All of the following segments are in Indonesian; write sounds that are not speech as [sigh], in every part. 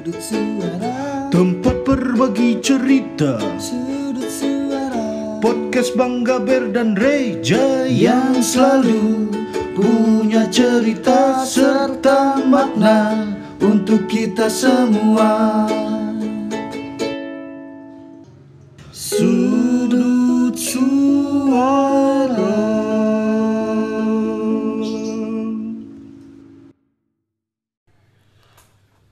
Sudut suara. Tempat berbagi cerita. Sudut suara. Podcast Bang Gaber dan Reja Yang selalu punya cerita serta makna Untuk kita semua. Sudut suara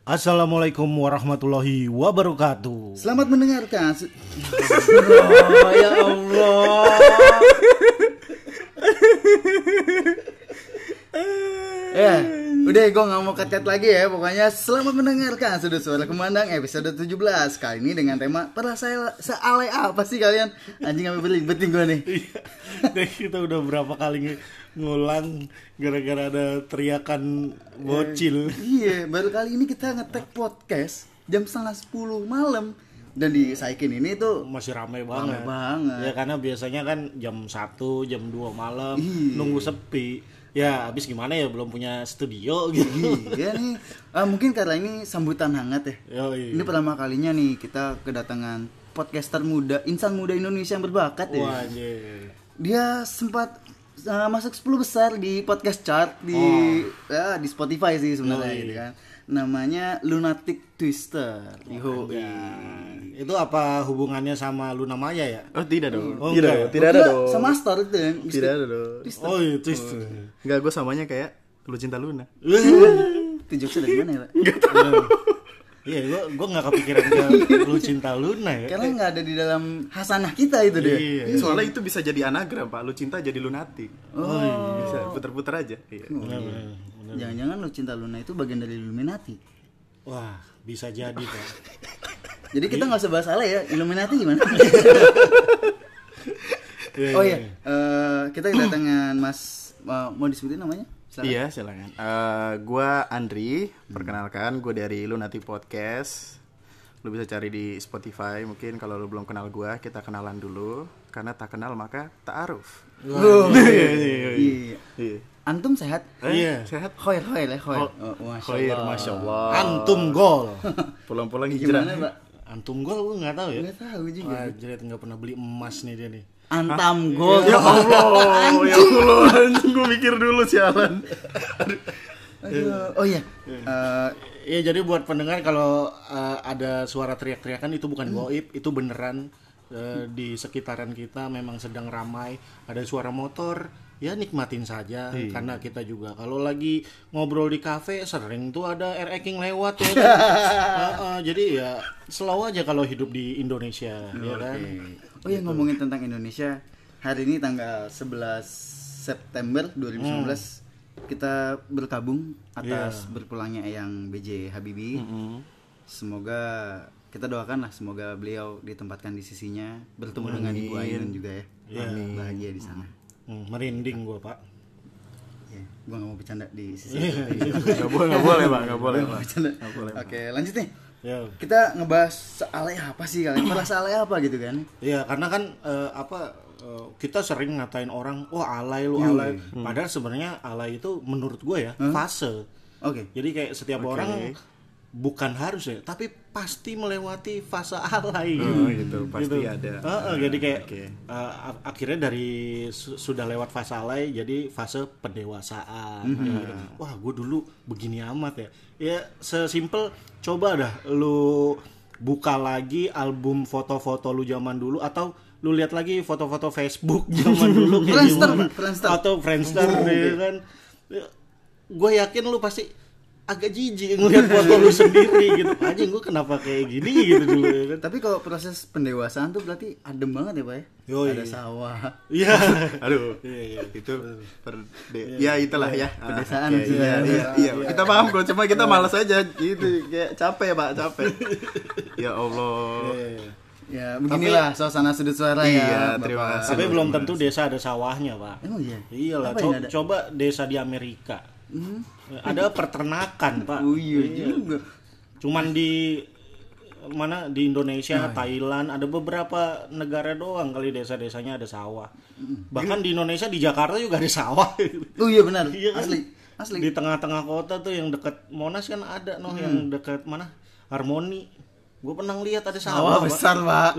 Assalamualaikum warahmatullahi wabarakatuh. Selamat mendengarkan. Oh ya Allah [laughs] Ya, udah gue gak mau cut-cut lagi ya. Pokoknya selamat mendengarkan Sudut Suara Kemandang episode 17 Kali ini dengan tema Perasaan sealay apa sih kalian? Anjing sampai berlibet nih gue nih. Iya. Kita udah berapa kali ng- ngulang Gara-gara ada teriakan bocil. Iya, baru kali ini kita ngetek podcast Jam setengah 10 malam. Dan di Saikin ini tuh Masih ramai banget. banget. Ya karena biasanya kan jam 1, jam 2 malam Iya. Nunggu sepi Ya habis gimana ya belum punya studio gitu Iya nih Ah, Mungkin karena ini sambutan hangat ya Yoi. Ini pertama kalinya nih kita kedatangan podcaster muda Insan muda Indonesia yang berbakat ya Wah anjir. dia sempat uh, masuk 10 besar di podcast chart di ya, di Spotify sih sebenarnya Oh, iya. gitu kan. Namanya Lunatic Twister. Yo. Itu apa hubungannya sama Luna Maya ya? Oh tidak dong. Oh, tidak, enggak. tidak ada dong. Sama Star itu ya. Tidak ada dong. Oh itu itu. Enggak, gue samanya kayak lu cinta Luna. [laughs] Itu jokesnya dari mana ya, Pak? Iya, gua gua nggak kepikiran ke lu cinta Luna ya. Karena nggak ada di dalam hasanah kita itu deh. Iya. Soalnya itu bisa jadi anagram, Pak. Lu cinta jadi lunatik. Oh, bisa puter-puter aja. Iya. Benar, benar, benar. Jangan-jangan lu cinta Luna itu bagian dari Illuminati. Wah, bisa jadi kan. [laughs] Jadi kita nggak usah bahas Ale ya. Illuminati gimana? [laughs] Iya, oh iya, iya, Eh, kita kedatangan Mas uh, mau disebutin namanya? Silakan. Iya, silakan. Eh, gua Andri, perkenalkan gue dari Lunatic Podcast. Lu bisa cari di Spotify mungkin kalau lu belum kenal gua, kita kenalan dulu. Karena tak kenal maka tak aruf. Iya, iya, iya. Iya. Antum sehat? Iya. Sehat. Khoir, khoir ya, khoir. Oh, Masya Khair, Allah. masya Allah. Antum gol. [laughs] Pulang-pulang hijrah. Gimana, Pak? Antum gol gua nggak tahu ya. Nggak tahu juga. Wah, jerit nggak pernah beli emas nih dia nih. Antam gol. Ya Allah, ya Allah, [laughs] anjing gue mikir dulu sialan. Aduh. Oh iya. Eh, Iya, jadi buat pendengar kalau uh, ada suara teriak-teriakan itu bukan goib, itu beneran uh, di sekitaran kita memang sedang ramai, ada suara motor, ya nikmatin saja karena kita juga kalau lagi ngobrol di kafe sering tuh ada air eking lewat ya. kan? [laughs] Uh, uh, jadi ya slow aja kalau hidup di Indonesia, ya kan. Oh iya ngomongin tentang Indonesia. Hari ini tanggal 11 September 2019 kita berkabung atas berpulangnya Eyang BJ Habibie. Semoga kita doakan lah semoga beliau ditempatkan di sisinya bertemu dengan Ibu Ainun juga ya. Bahagia di sana. Hmm, merinding gua, Pak. Ya, gua nggak mau bercanda di sisi. Gak boleh, gak boleh, Pak, gak boleh. Nggak boleh, Oke, lanjut nih. Ya. Kita ngebahas sealay apa sih kalian? Merasa alay apa gitu kan? Iya, karena kan eh, apa eh, kita sering ngatain orang, wah alay lu alay. Padahal sebenarnya alay itu menurut gue ya fase. Oke. Jadi kayak setiap orang bukan harus ya, tapi pasti melewati fase alay gitu. Oh, gitu, pasti ada. Heeh, jadi kayak Oke. eh, ak- akhirnya dari su- sudah lewat fase alay jadi fase pendewasaan. Gitu. Wah, gue dulu begini amat ya. Ya sesimpel coba dah lu buka lagi album foto-foto lu zaman dulu atau lu lihat lagi foto-foto Facebook [laughs] zaman dulu kayak Friendster, Friendster. atau Friendster ya kan. Gue yakin lu pasti agak jijik ngeliat foto lu sendiri gitu. Anjing gue kenapa kayak gini gitu dulu ya kan. Tapi kalau proses pendewasaan tuh berarti adem banget ya pak ya? Yoi. Ada sawah. Iya. [laughs] Aduh, Iya, iya. [laughs] itu per, de- ya itulah ya. Ah, Pedesaan iya, iya, iya. Kita paham kok, cuma kita malas aja gitu, kayak capek pak, capek. [laughs] Ya Allah. Ya beginilah suasana sudut suara ya. Iya, Bapak. terima kasih. Tapi belum tentu desa ada sawahnya, Pak. Emang iya? Iyalah, co- ada? coba desa di Amerika. Ada peternakan, Pak. Oh iya juga. Cuman di mana di Indonesia, Thailand, ada beberapa negara doang kali desa-desanya ada sawah. Bahkan di Indonesia di Jakarta juga ada sawah. [laughs] Oh iya benar. [laughs] Iya kan? Asli. Asli. Di tengah-tengah kota tuh yang dekat Monas kan ada noh yang dekat mana? harmoni gue pernah lihat ada Sawah sawah besar, Pak.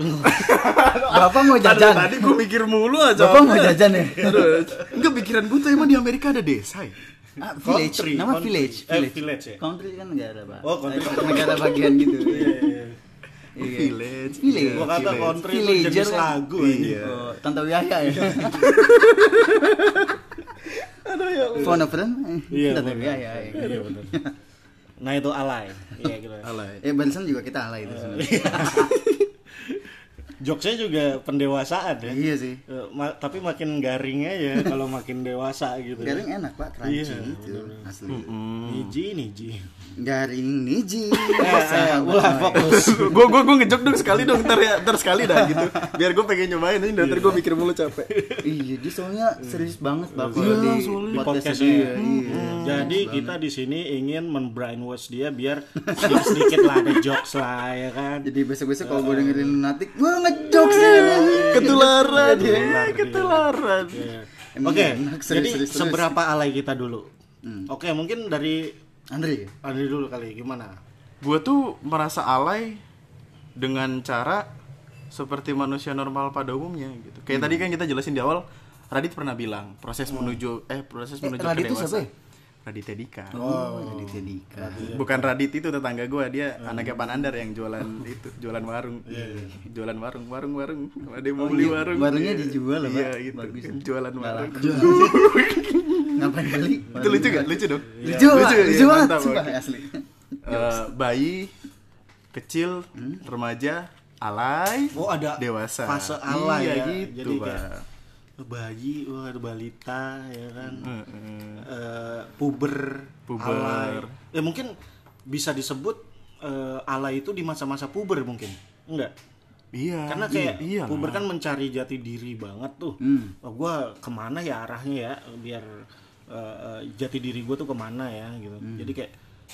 [laughs] Bapak mau jajan. Tadi gue mikir mulu aja. Bapak mau jajan ya? Enggak pikiran gue tuh emang di Amerika ada desa ya? Ah, village, Country, nama country. village, Eh, village ya? Country kan negara, Pak. Oh, country. Eh, negara bagian gitu. [laughs] Iya. Village. Village. Gua kata Village. country itu Villager jenis kan? lagu Iya. Oh, Tante Wiyaya ya. [laughs] Phone a friend? Iya, Tante bener. Wiyaya. ya. Iya benar. Nah itu alay. Iya gitu. Alay. Eh barusan juga kita alay itu sebenarnya. Jokesnya juga pendewasaan ya. Iya sih. Eh, ma- tapi makin garing aja [laughs] kalau makin dewasa gitu. Garing enak pak, crunchy Iya, gitu, asli. Niji niji. Garing niji. [laughs] Eh, eh, ulah fokus. gue gue gue ngejok dong sekali dong ntar ya ntar sekali dah gitu biar gue pengen nyobain ini dari gue mikir mulu capek [laughs] iya, dia soalnya serius banget bapak Iya, di, di podcastnya podcastnya. dia. Iya. Jadi kita di sini ingin men-brainwash dia biar sedikit sedikit lah ada jokes lah ya kan. Jadi besok-besok kalau gue dengerin lunatik, gue ngejokes ya. ketularan Ketularan, eh, ketularan. Iya. Oke, jadi seberapa alay kita dulu? Oke, mungkin dari Andri, Andri dulu kali gimana? gue tuh merasa alay dengan cara seperti manusia normal pada umumnya gitu. Kayak tadi kan kita jelasin di awal Radit pernah bilang proses menuju eh proses Eh, menuju Radit ke ya? Raditya Dika oh, jadi Dika. bukan Radit itu tetangga gue dia anaknya Panandar yang jualan itu jualan warung jualan warung warung warung ada yang mau beli iya. warung Warungnya Iya. dijual loh, iya Pak. itu Bagus. jualan warung [laughs] Ngapain beli? itu lucu gak lucu dong Lucu, Pak. iya, lucu banget, mantap, sumpah asli. Eh, bayi kecil remaja alay Oh, ada dewasa fase alay iya ya. gitu Jadi pak kayak bayi, wah ada balita ya kan. Heeh. Eh, puber, Puber. alay. Ya mungkin bisa disebut alay itu di masa-masa puber mungkin. Enggak. iya Karena kayak iya, puber kan mencari jati diri banget tuh. Hmm. Oh, gua ke mana ya arahnya ya biar eh, jati diri gue tuh ke mana ya gitu. Hmm. Jadi kayak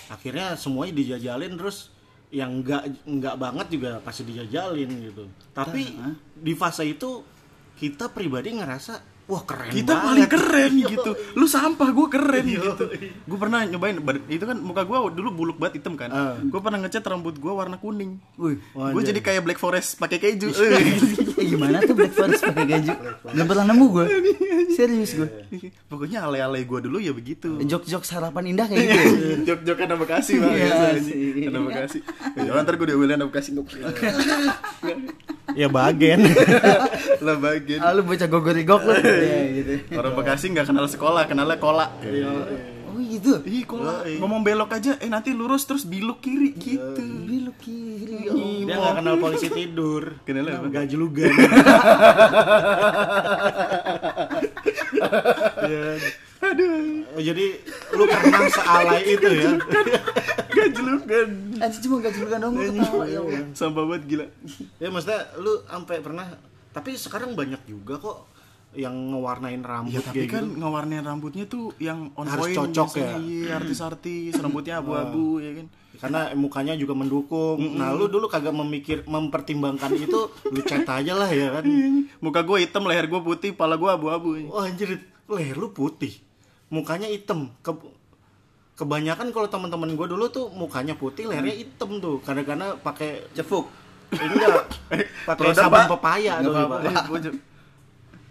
akhirnya semuanya dijajalin terus yang enggak enggak banget juga pasti dijajalin gitu. Tapi Nah, di fase itu kita pribadi ngerasa wah keren kita banget. paling keren gitu lu sampah gue keren Yo. gitu gue pernah nyobain itu kan muka gue dulu buluk banget hitam kan Ah. gue pernah ngecat rambut gue warna kuning gue jadi kayak Black Forest pakai keju [laughs] eh, gimana tuh Black Forest pakai keju? Gak pernah nemu gue. Serius gue. pokoknya alay-alay gue dulu ya begitu Jok-jok sarapan indah kayak gitu. ya? jok-jok anak Bekasi bang Iya, biasa sih. anjing. anak Bekasi jangan ntar gue diomelin anak Bekasi [laughs] ya bagian. [laughs] lah bagian Ah, lu bocah gogorigok lu. Iya, gitu. orang Bekasi nggak kenal sekolah kenalnya kola Oh gitu. Ih, kola ngomong belok aja eh nanti lurus terus biluk kiri gitu Belok kiri. Dia nggak kenal polisi tidur. Kenal apa? Gajlugan. aduh Oh, jadi lu pernah sealay itu ya? gajlukan Anjir cuma gak julukan dong ketawa ya Allah. sampah banget gila Ya maksudnya lu sampai pernah tapi sekarang banyak juga kok yang ngewarnain rambut Ya tapi kan gitu. ngewarnain rambutnya tuh yang on Harus point cocok ya? Iya, artis-artis rambutnya abu-abu ya kan. Karena mukanya juga mendukung. Nah, lu dulu kagak memikir mempertimbangkan itu, [laughs] lu cat aja lah ya kan. Muka gue hitam, leher gue putih, pala gue abu-abu. Wah anjir, leher lu putih. Mukanya hitam. Ke- kebanyakan kalau teman-teman gue dulu tuh mukanya putih, lehernya hitam tuh. Kadang-kadang pakai Cefuk. enggak [laughs] pakai Produk, sabun pepaya. Eh,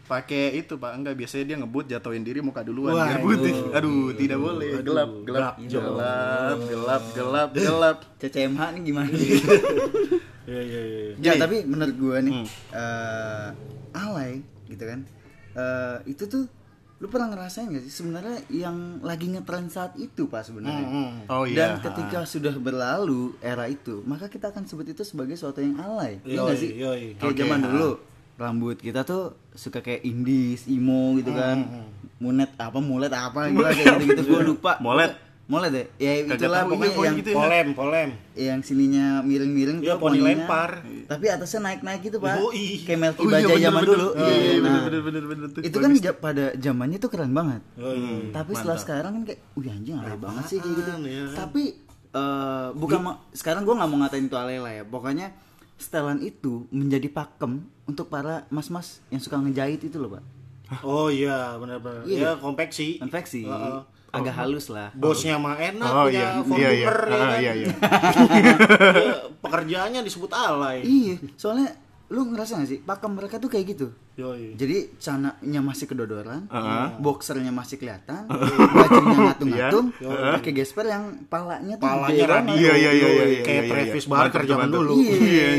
pakai itu pak enggak biasanya dia ngebut jatuhin diri muka duluan Wah, biar putih aduh. aduh tidak boleh gelap gelap gelap, gelap [laughs] gelap gelap gelap CCMH nih gimana? [laughs] Iya iya iya. ya Nih. tapi menurut gue nih Hmm. eh, alay gitu kan. Eh, itu tuh lu pernah ngerasain gak sih sebenarnya yang lagi ngetren saat itu pak sebenarnya Hmm. oh dan iya ketika sudah berlalu era itu maka kita akan sebut itu sebagai suatu yang alay iya Yoi, nggak sih yoi. kayak Oke, zaman ha. Rambut kita tuh suka kayak indis emo gitu kan munet apa mulet apa gitu kayak gitu gue [laughs] lupa Molet. molet ya ya Kagak itulah iya, pokoknya pokoknya yang gitu ya. Polem, polem. yang sininya miring-miring Iya, tuh poni lempar. tapi atasnya naik-naik gitu pak Yoi. kayak Melky Oh, iya, bener, zaman bener. dulu Oh, Iya, iya, nah, bener, bener, bener, bener. itu kan pada zamannya tuh keren banget Yoi. tapi setelah sekarang kan kayak wih anjing alay banget sih kayak gitu Apaan ya? tapi eh, bukan sekarang gue nggak mau ngatain itu alay lah ya pokoknya setelan itu menjadi pakem untuk para mas-mas yang suka ngejahit itu loh pak Oh iya, benar-benar. Iya. Ya konveksi. konveksi Heeh. agak halus lah. Bosnya mah enak Oh punya iya, iya iya, ya Ah, kan. iya iya. Dia [laughs] pekerjaannya disebut alay. Iya, soalnya lu ngerasa gak sih pakem mereka tuh kayak gitu. Yoi. Jadi cananya masih kedodoran, Heeh. boxernya masih kelihatan, bajunya ngatung-ngatung, Iya. pakai gesper yang palanya tuh Palanya gede. Iya iya iya iya. iya, Kayak iya, Travis iya. Barker zaman dulu. Iya. Iya.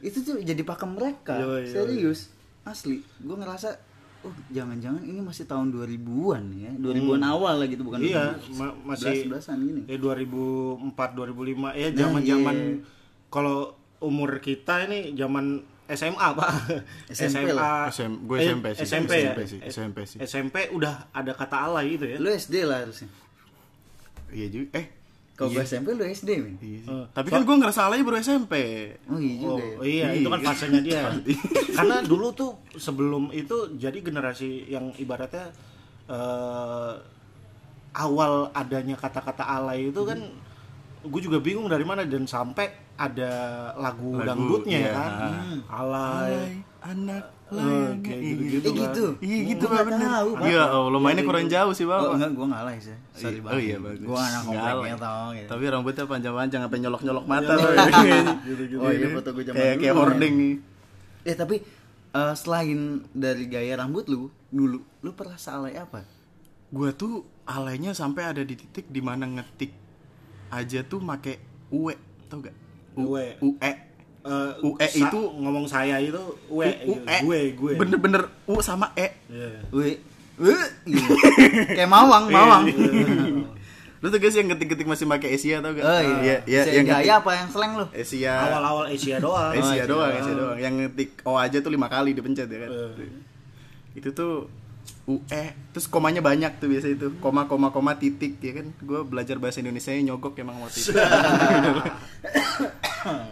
Itu tuh jadi pakem mereka. Yoi, yoi. Serius. Asli. Gue ngerasa oh jangan-jangan ini masih tahun 2000-an ya. 2000-an awal lah gitu bukan Hmm. Iya, 2000. ma- masih 11-an gini. ya 2004 2005 ya Nah, zaman-zaman iya. kalau umur kita ini zaman SMA, Pak. SMP lah. SM gue Eh, SMP sih. SMP ya? SMP sih. SMP sih. SMP udah ada kata alay gitu ya. Lu SD lah harusnya. Iya juga. Eh. Kalau gue SMP lu SD, men. Iya sih. Eh, Tapi kan gue ngerasa alay baru SMP. Oh iya Oh juga. ya. iya, itu kan fasenya dia. Karena dulu tuh sebelum itu jadi generasi yang ibaratnya eh, awal adanya kata-kata alay itu kan gue juga bingung dari mana dan sampai ada lagu, Lagu, dangdutnya iya. kan. Alay. Alay anak Eh, layangan. kayak Iya, gitu-gitu. Eh kan. gitu. Iya gitu Gua Pak bener. Iya, Allah mainnya kurang jauh sih Oh Bapak. enggak, gue ngalah sih. Sorry Oh banget. iya bagus. Gue anak kompleknya tau gitu. Tapi rambutnya panjang-panjang sampai nyolok-nyolok mata. Gitu-gitu. Oh iya foto gue zaman Kayak dulu. kayak hording nih. Eh tapi eh, selain dari gaya rambut lu dulu, lu pernah alay apa? Gua tuh alaynya sampai ada di titik di mana ngetik aja tuh make ue, tau gak? Ue. Ue. Eh, UE sa- itu- ngomong saya itu ue, U- gitu. ue. gue, gue. Bener-bener u sama e. Iya. Wih, wih, gitu. kayak mawang, mawang. Lu tuh guys yang ngetik-ngetik masih pakai Asia tau gak? Oh iya, iya, Saya yang gaya apa yang slang lu? Asia. Awal-awal Asia doang. Asia Asia doang. Asia doang. Yang ngetik O aja tuh lima kali dipencet ya kan. Eh. Itu tuh UE, terus komanya banyak tuh biasa itu. Koma koma koma titik ya kan. Gue belajar bahasa Indonesia nyogok emang waktu itu. [laughs]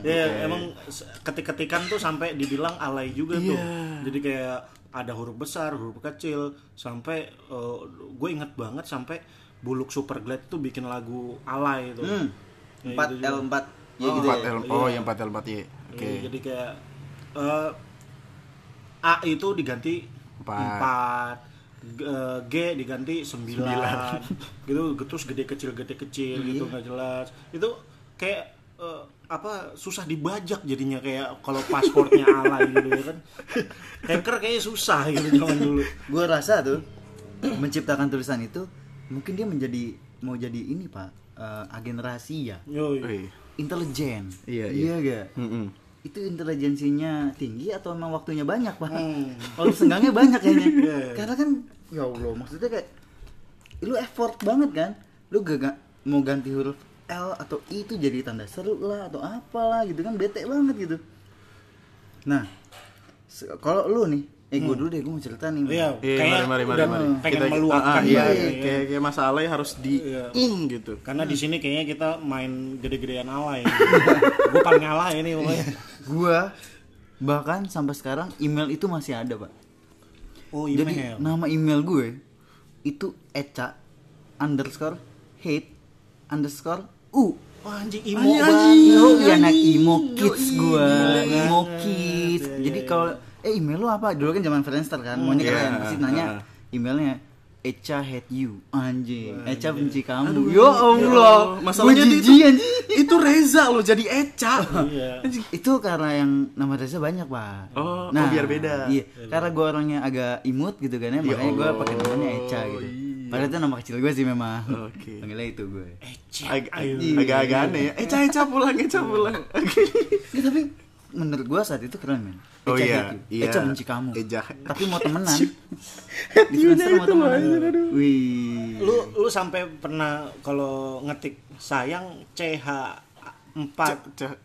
Ya emang ketik-ketikan tuh sampai dibilang alay juga tuh. Iya. Jadi kayak ada huruf besar, huruf kecil, sampai gue inget banget sampai Buluk Superglad tuh bikin lagu alay itu. Hmm. 4 itu juga. L 4 ya Oh, gitu ya. 4L, oh Iya. yang 4L 4 ya. Oke. Iya, jadi kayak eh, A itu diganti Empat. 4 G diganti 9 [laughs] gitu terus gede kecil gede kecil gitu nggak jelas itu kayak eh, apa susah dibajak jadinya kayak kalau pasportnya [laughs] alay gitu ya kan hacker kayaknya susah gitu zaman [laughs] dulu Gue rasa tuh [clears throat] menciptakan tulisan itu mungkin dia menjadi mau jadi ini pak eh, agen rahasia, Yoi. Wih. intelijen. Iya, iya gak? Mm-mm. Itu intelijensinya tinggi atau emang waktunya banyak pak? Hmm. Kalau senggangnya banyak kayaknya. [laughs] Iya. Karena kan ya Allah maksudnya kayak lu effort banget kan? Lu gak, gak mau ganti huruf L atau I itu jadi tanda seru lah atau apalah gitu kan bete banget gitu. Nah, se- kalau lu nih, eh gue dulu deh gue mau cerita nih. Iya, Iya, kayak mari mari mari mari. pengen Kita- meluapkan ah, ah, iya, iya. ya. kayak kayak masalahnya harus di Iya. ing gitu. karena di sini kayaknya kita main gede-gedean alay [laughs] gue paling alay ini pokoknya Gua bahkan sampai sekarang email itu masih ada pak. oh Jadi email nama email gue itu Eca underscore hate underscore u. Wah, anjing imo Anjing, banget Iya, ya anak emo kids gua, Iya, emo iya. kids. Iya, Jadi iya, kalau eh email lu apa? Dulu kan zaman Friendster kan, maunya Iya, keren. Pasti nanya emailnya Eca hate you, anjing. Eca benci kamu. Aduh, Yo Allah, masalahnya Gua dia jijik, itu, anjing. itu Reza loh jadi Eca. [laughs] iya Itu karena yang nama Reza banyak pak. Oh, oh, biar beda. Iya, karena gue orangnya agak imut gitu kan ya, Ya makanya gue Allah, pakai namanya Eca gitu. iya. Padahal itu nama kecil gue sih memang. Oke. Panggilnya itu gue. Ayo. agak-agak aneh ya. Eca Eca pulang, Eca pulang. Ya, tapi menurut gue saat itu keren men. Oh Eca iya, hate you. iya. Eca benci kamu. Eja. Tapi mau temenan. [laughs] Di Friendster mau temenan. Wih. lu lu sampai pernah kalau ngetik sayang CH 4 Ca-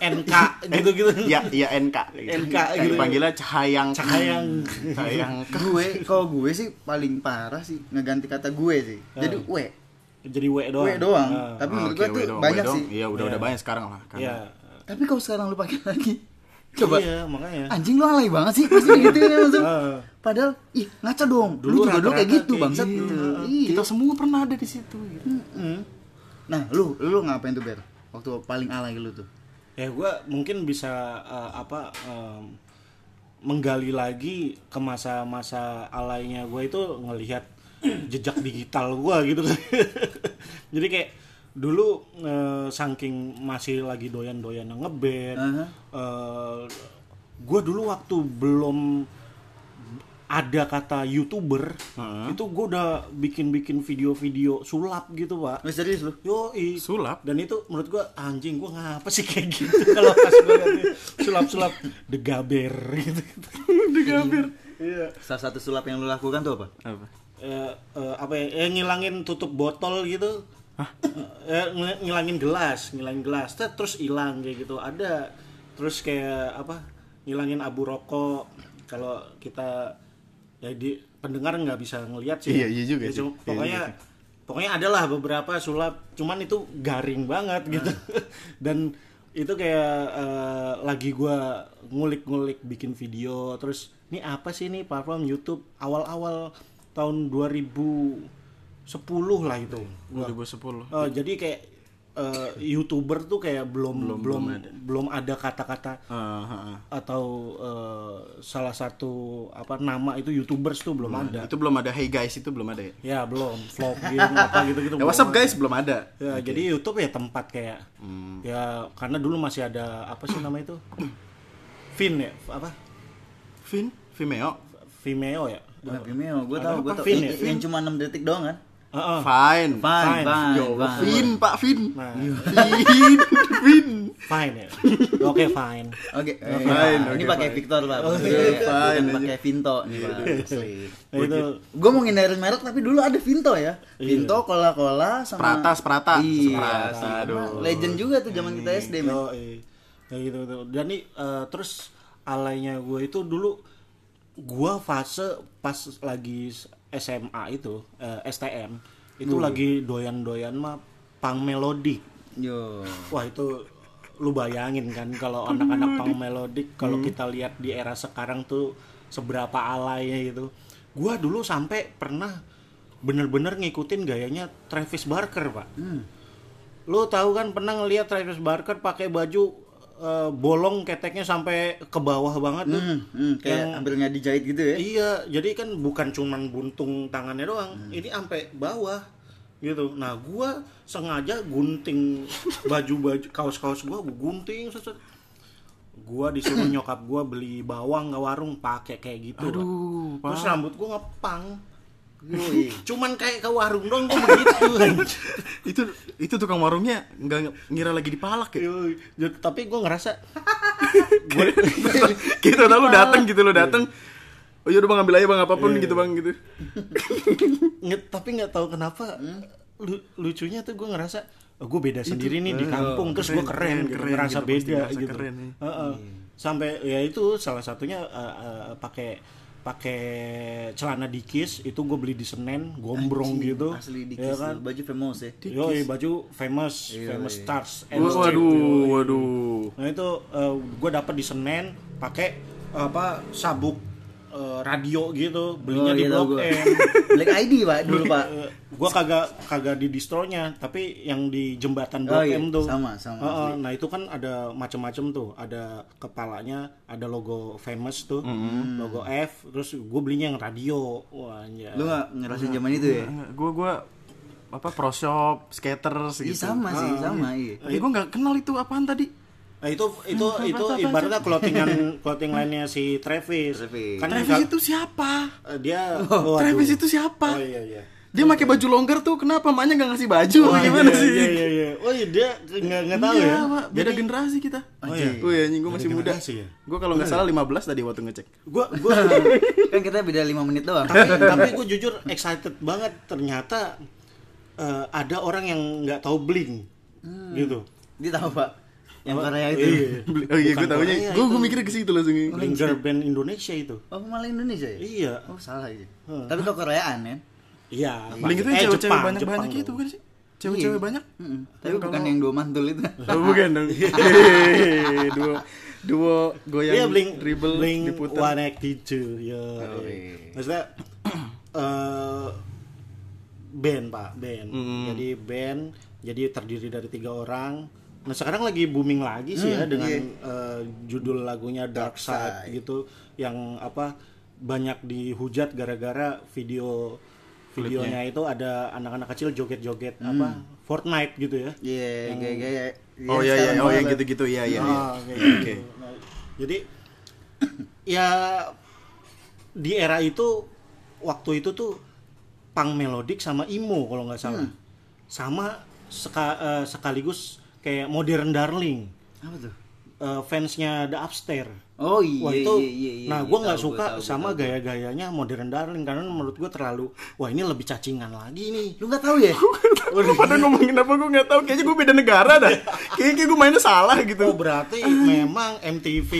NK gitu-gitu Ya, ya NK. NK gitu. Panggilnya Cahayang. Cahayang. Cahayang. [laughs] gue kalau gue sih paling parah sih ngeganti kata gue sih. Jadi Ah. we. jadi W doang W doang. Ah. Tapi Oh, menurut gue tuh we banyak we sih. Iya, udah udah Iya. banyak sekarang lah. Karena Iya. Tapi kalau sekarang lu pakai lagi. Coba. iya makanya Anjing lu alay banget sih pasti gitu ya langsung. Ah. Padahal ih ngaca dong. Dulu lu juga dulu kayak gitu kayak bangsat gitu. Iya. kita semua pernah ada di situ gitu. Nah, lu lu ngapain tuh Ber? Waktu paling alay lu tuh. ya gue mungkin bisa eh, apa em, menggali lagi ke masa-masa alaynya gue itu ngelihat jejak digital gua gitu kan. [laughs] Jadi kayak dulu eh, saking masih lagi doyan-doyan ngeband, Aha. eh, gua dulu waktu belum ada kata youtuber itu gue udah bikin-bikin video-video sulap gitu pak Lu serius lu? yo Sulap? dan itu menurut gua anjing gua ngapa sih kayak gitu [laughs] kalau pas gua liat sulap-sulap degaber gitu [laughs] degaber iya Salah satu sulap yang lu lakukan tuh apa? Apa? Eh, eh, apa ya eh, ngilangin tutup botol gitu Eh, ngil- ngilangin gelas ngilangin gelas terus hilang kayak gitu. Ada terus kayak apa ngilangin abu rokok. Kalau kita ya di pendengar nggak bisa ngelihat sih Iya, iya juga Ya, sih. cuma- Iya pokoknya pokoknya adalah beberapa sulap cuman itu garing banget gitu. [laughs] Dan itu kayak eh, lagi gua ngulik-ngulik bikin video terus ini apa sih nih platform YouTube? Awal-awal tahun 2010 lah itu gua 2010. Eh, jadi kayak eh, youtuber tuh kayak belum belum belum ada, kata-kata Ah, ah, ah. atau eh, salah satu apa nama itu youtubers tuh belum ada Itu belum ada Hey guys itu belum ada ya. ya belum vlogging apa gitu gitu Ya what's up guys belum ada. ya jadi YouTube ya tempat kayak Hmm. ya karena dulu masih ada apa sih nama itu Vin ya apa Vin, Vimeo. Vimeo ya Bukan Vimeo, gue tau, gue tau. Vin Yang- ya? Yang cuma 6 detik doang kan? Heeh. Fine. Fine, Fine. fine, Yo, fine. Vin, Pak Vin. Nah, Vin, Vin. fine ya oke fine Oke, eh, Fine, ini oke, pakai fine. Victor pak, Oh, iya, bukan fine, pakai Vinto nih pak. Asli. Nah, itu Gue mau ngindarin merek tapi dulu ada Vinto ya. Vinto, Cola-Cola sama Prata, Sprata. Iya, Sprata, sama aduh. Legend juga tuh zaman kita SD men. Yo, kayak gitu gitu. Dan nih eh, terus alainya gue itu dulu gue fase pas lagi SMA itu eh, STM itu lagi doyan-doyan mah pang melodic. Yo. Wah itu lu bayangin kan kalau anak-anak pang melodic kalau kita lihat di era sekarang tuh seberapa alaynya gitu. Gua dulu sampai pernah bener-bener ngikutin gayanya Travis Barker, Pak. Lu tahu kan pernah ngeliat Travis Barker pakai baju eh, bolong keteknya sampai ke bawah banget tuh. Hmm, hmm, kayak Yang- hampir nggak dijahit gitu ya. Iya, jadi kan bukan cuman buntung tangannya doang, ini sampai bawah gitu. Nah, gua sengaja gunting baju-baju kaos-kaus gua, gua gunting set, set. Gua disuruh [coughs] nyokap gua beli bawang ke warung pakai kayak gitu. Aduh, Terus rambut gua ngepang. Yoi. [laughs] Cuman kayak ke warung dong gua begitu. [laughs] itu itu tukang warungnya nggak ngira lagi dipalak ya. Jadi- Tapi gua ngerasa [laughs] gitu tau lu dateng gitu lu dateng. Oh yaudah bang ambil aja bang apa pun gitu bang gitu. nge- tapi nggak tahu kenapa lu- lucunya tuh gue ngerasa oh, gue beda sendiri nih di kampung terus gue keren, keren, gitu, keren ngerasa gitu, beda gitu keren, ya. Heeh. sampai ya itu salah satunya eh, eh, pakai pakai celana dikis itu gue beli di Senen gombrong gitu Asli ya dikis kan tuh, baju famous ya. yo baju famous famous stars strip. Waduh, waduh. Nah itu gue dapet di Senen pakai apa sabuk eh, radio gitu belinya Oh, di iya, Blok gua. M. [laughs] Black ID pak dulu pak. Eh, gua kagak kagak di distronya tapi yang di jembatan Oh, Blok iya. M tuh Sama, sama, Heeh, nah itu kan ada macam-macam tuh ada kepalanya ada logo famous tuh logo F terus gue belinya yang radio wah anjay. Lu nggak ngerasain zaman itu ya? Gue gue apa pro shop, skaters Iya gitu. sama sih, sama iya. Tapi gue nggak kenal itu apaan tadi. Nah itu itu itu ibaratnya clothingan clothing lainnya si Travis. Travis. Kan Travis itu siapa? eh, dia waduh. Travis itu siapa? Oh iya iya. Dia pakai baju longgar tuh kenapa emaknya nggak ngasih baju? Wah, Gimana iya, sih? Iya iya iya. Oh iya dia nggak nggak tahu Iya, ya. Pak. beda Jadi- generasi kita. Oh iya. Oh iya, gue masih muda. ya? Gue kalau nggak salah 15 tadi waktu ngecek. Gua gua [laughs] Kan kita beda 5 menit doang. tapi tapi gue jujur excited banget ternyata eh, ada orang yang nggak tahu bling gitu Dia tahu pak. Yang Korea itu. iya. Oh iya, gue tahunya. Gue gue mikirnya ke situ langsung. Bling girl band Indonesia itu Oh malah Indonesia ya? iya Oh salah ya. Tapi kok Koreaan ya? iya Bling itu Eh, cewek-cewek Jepang, banyak-banyak Jepang itu bukan sih? Cewek-cewek Iya. banyak? Mm-mm. Tapi bukan yang dua mantul itu. [laughs] Oh, bukan dong. [laughs] Hehehe, duo duo goyang Iya bling dribble bling diputar. one active ya Oh, iya. maksudnya [clears throat] eh band pak band jadi band jadi terdiri dari tiga orang nah sekarang lagi booming lagi sih ya dengan eh, judul lagunya Dark Side gitu yang apa banyak dihujat gara-gara video videonya itu ada anak-anak kecil joget-joget apa Fortnite gitu ya Iya, gaya-gaya. Oh iya iya oh yang gitu-gitu iya iya. iya. Ah, kayak Oke. gitu. Nah, jadi ya di era itu waktu itu tuh punk melodik sama emo kalau nggak salah Hmm. sama seka- eh, sekaligus kayak modern darling Apa tuh? Eh, fansnya The Upstairs Oh iya, Wah itu, iya, iya, iya, nah iya, gue nggak tahu, suka gua tahu, sama tahu. gaya-gayanya modern darling karena menurut gue terlalu, wah ini lebih cacingan lagi nih. Lu nggak tahu ya? [laughs] Lu pada ngomongin apa gue nggak tahu kayaknya gue beda negara dah. [laughs] Kayaknya gue mainnya salah Oh gitu. berarti memang MTV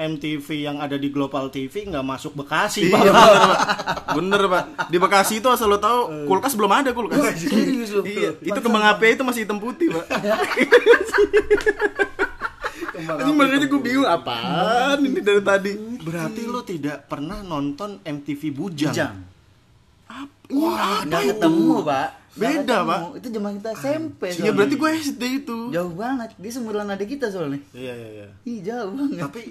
MTV yang ada di Global TV nggak masuk Bekasi Iya Pak. bener pak, bener pak. Di Bekasi itu asal lo tahu kulkas belum ada kulkas. serius? Iya, itu kembang api itu masih hitam putih pak. [laughs] Ini makanya gue bingung apaan ini dari tadi. Berarti lo tidak pernah nonton MTV Bujang. Jam. Wah, Nggak ketemu, Pak. Beda. Pak. Itu zaman kita SMP. Iya berarti gue SD itu. jauh banget. Dia seumuran adik kita soalnya. Iya iya iya. Ih, jauh banget. Tapi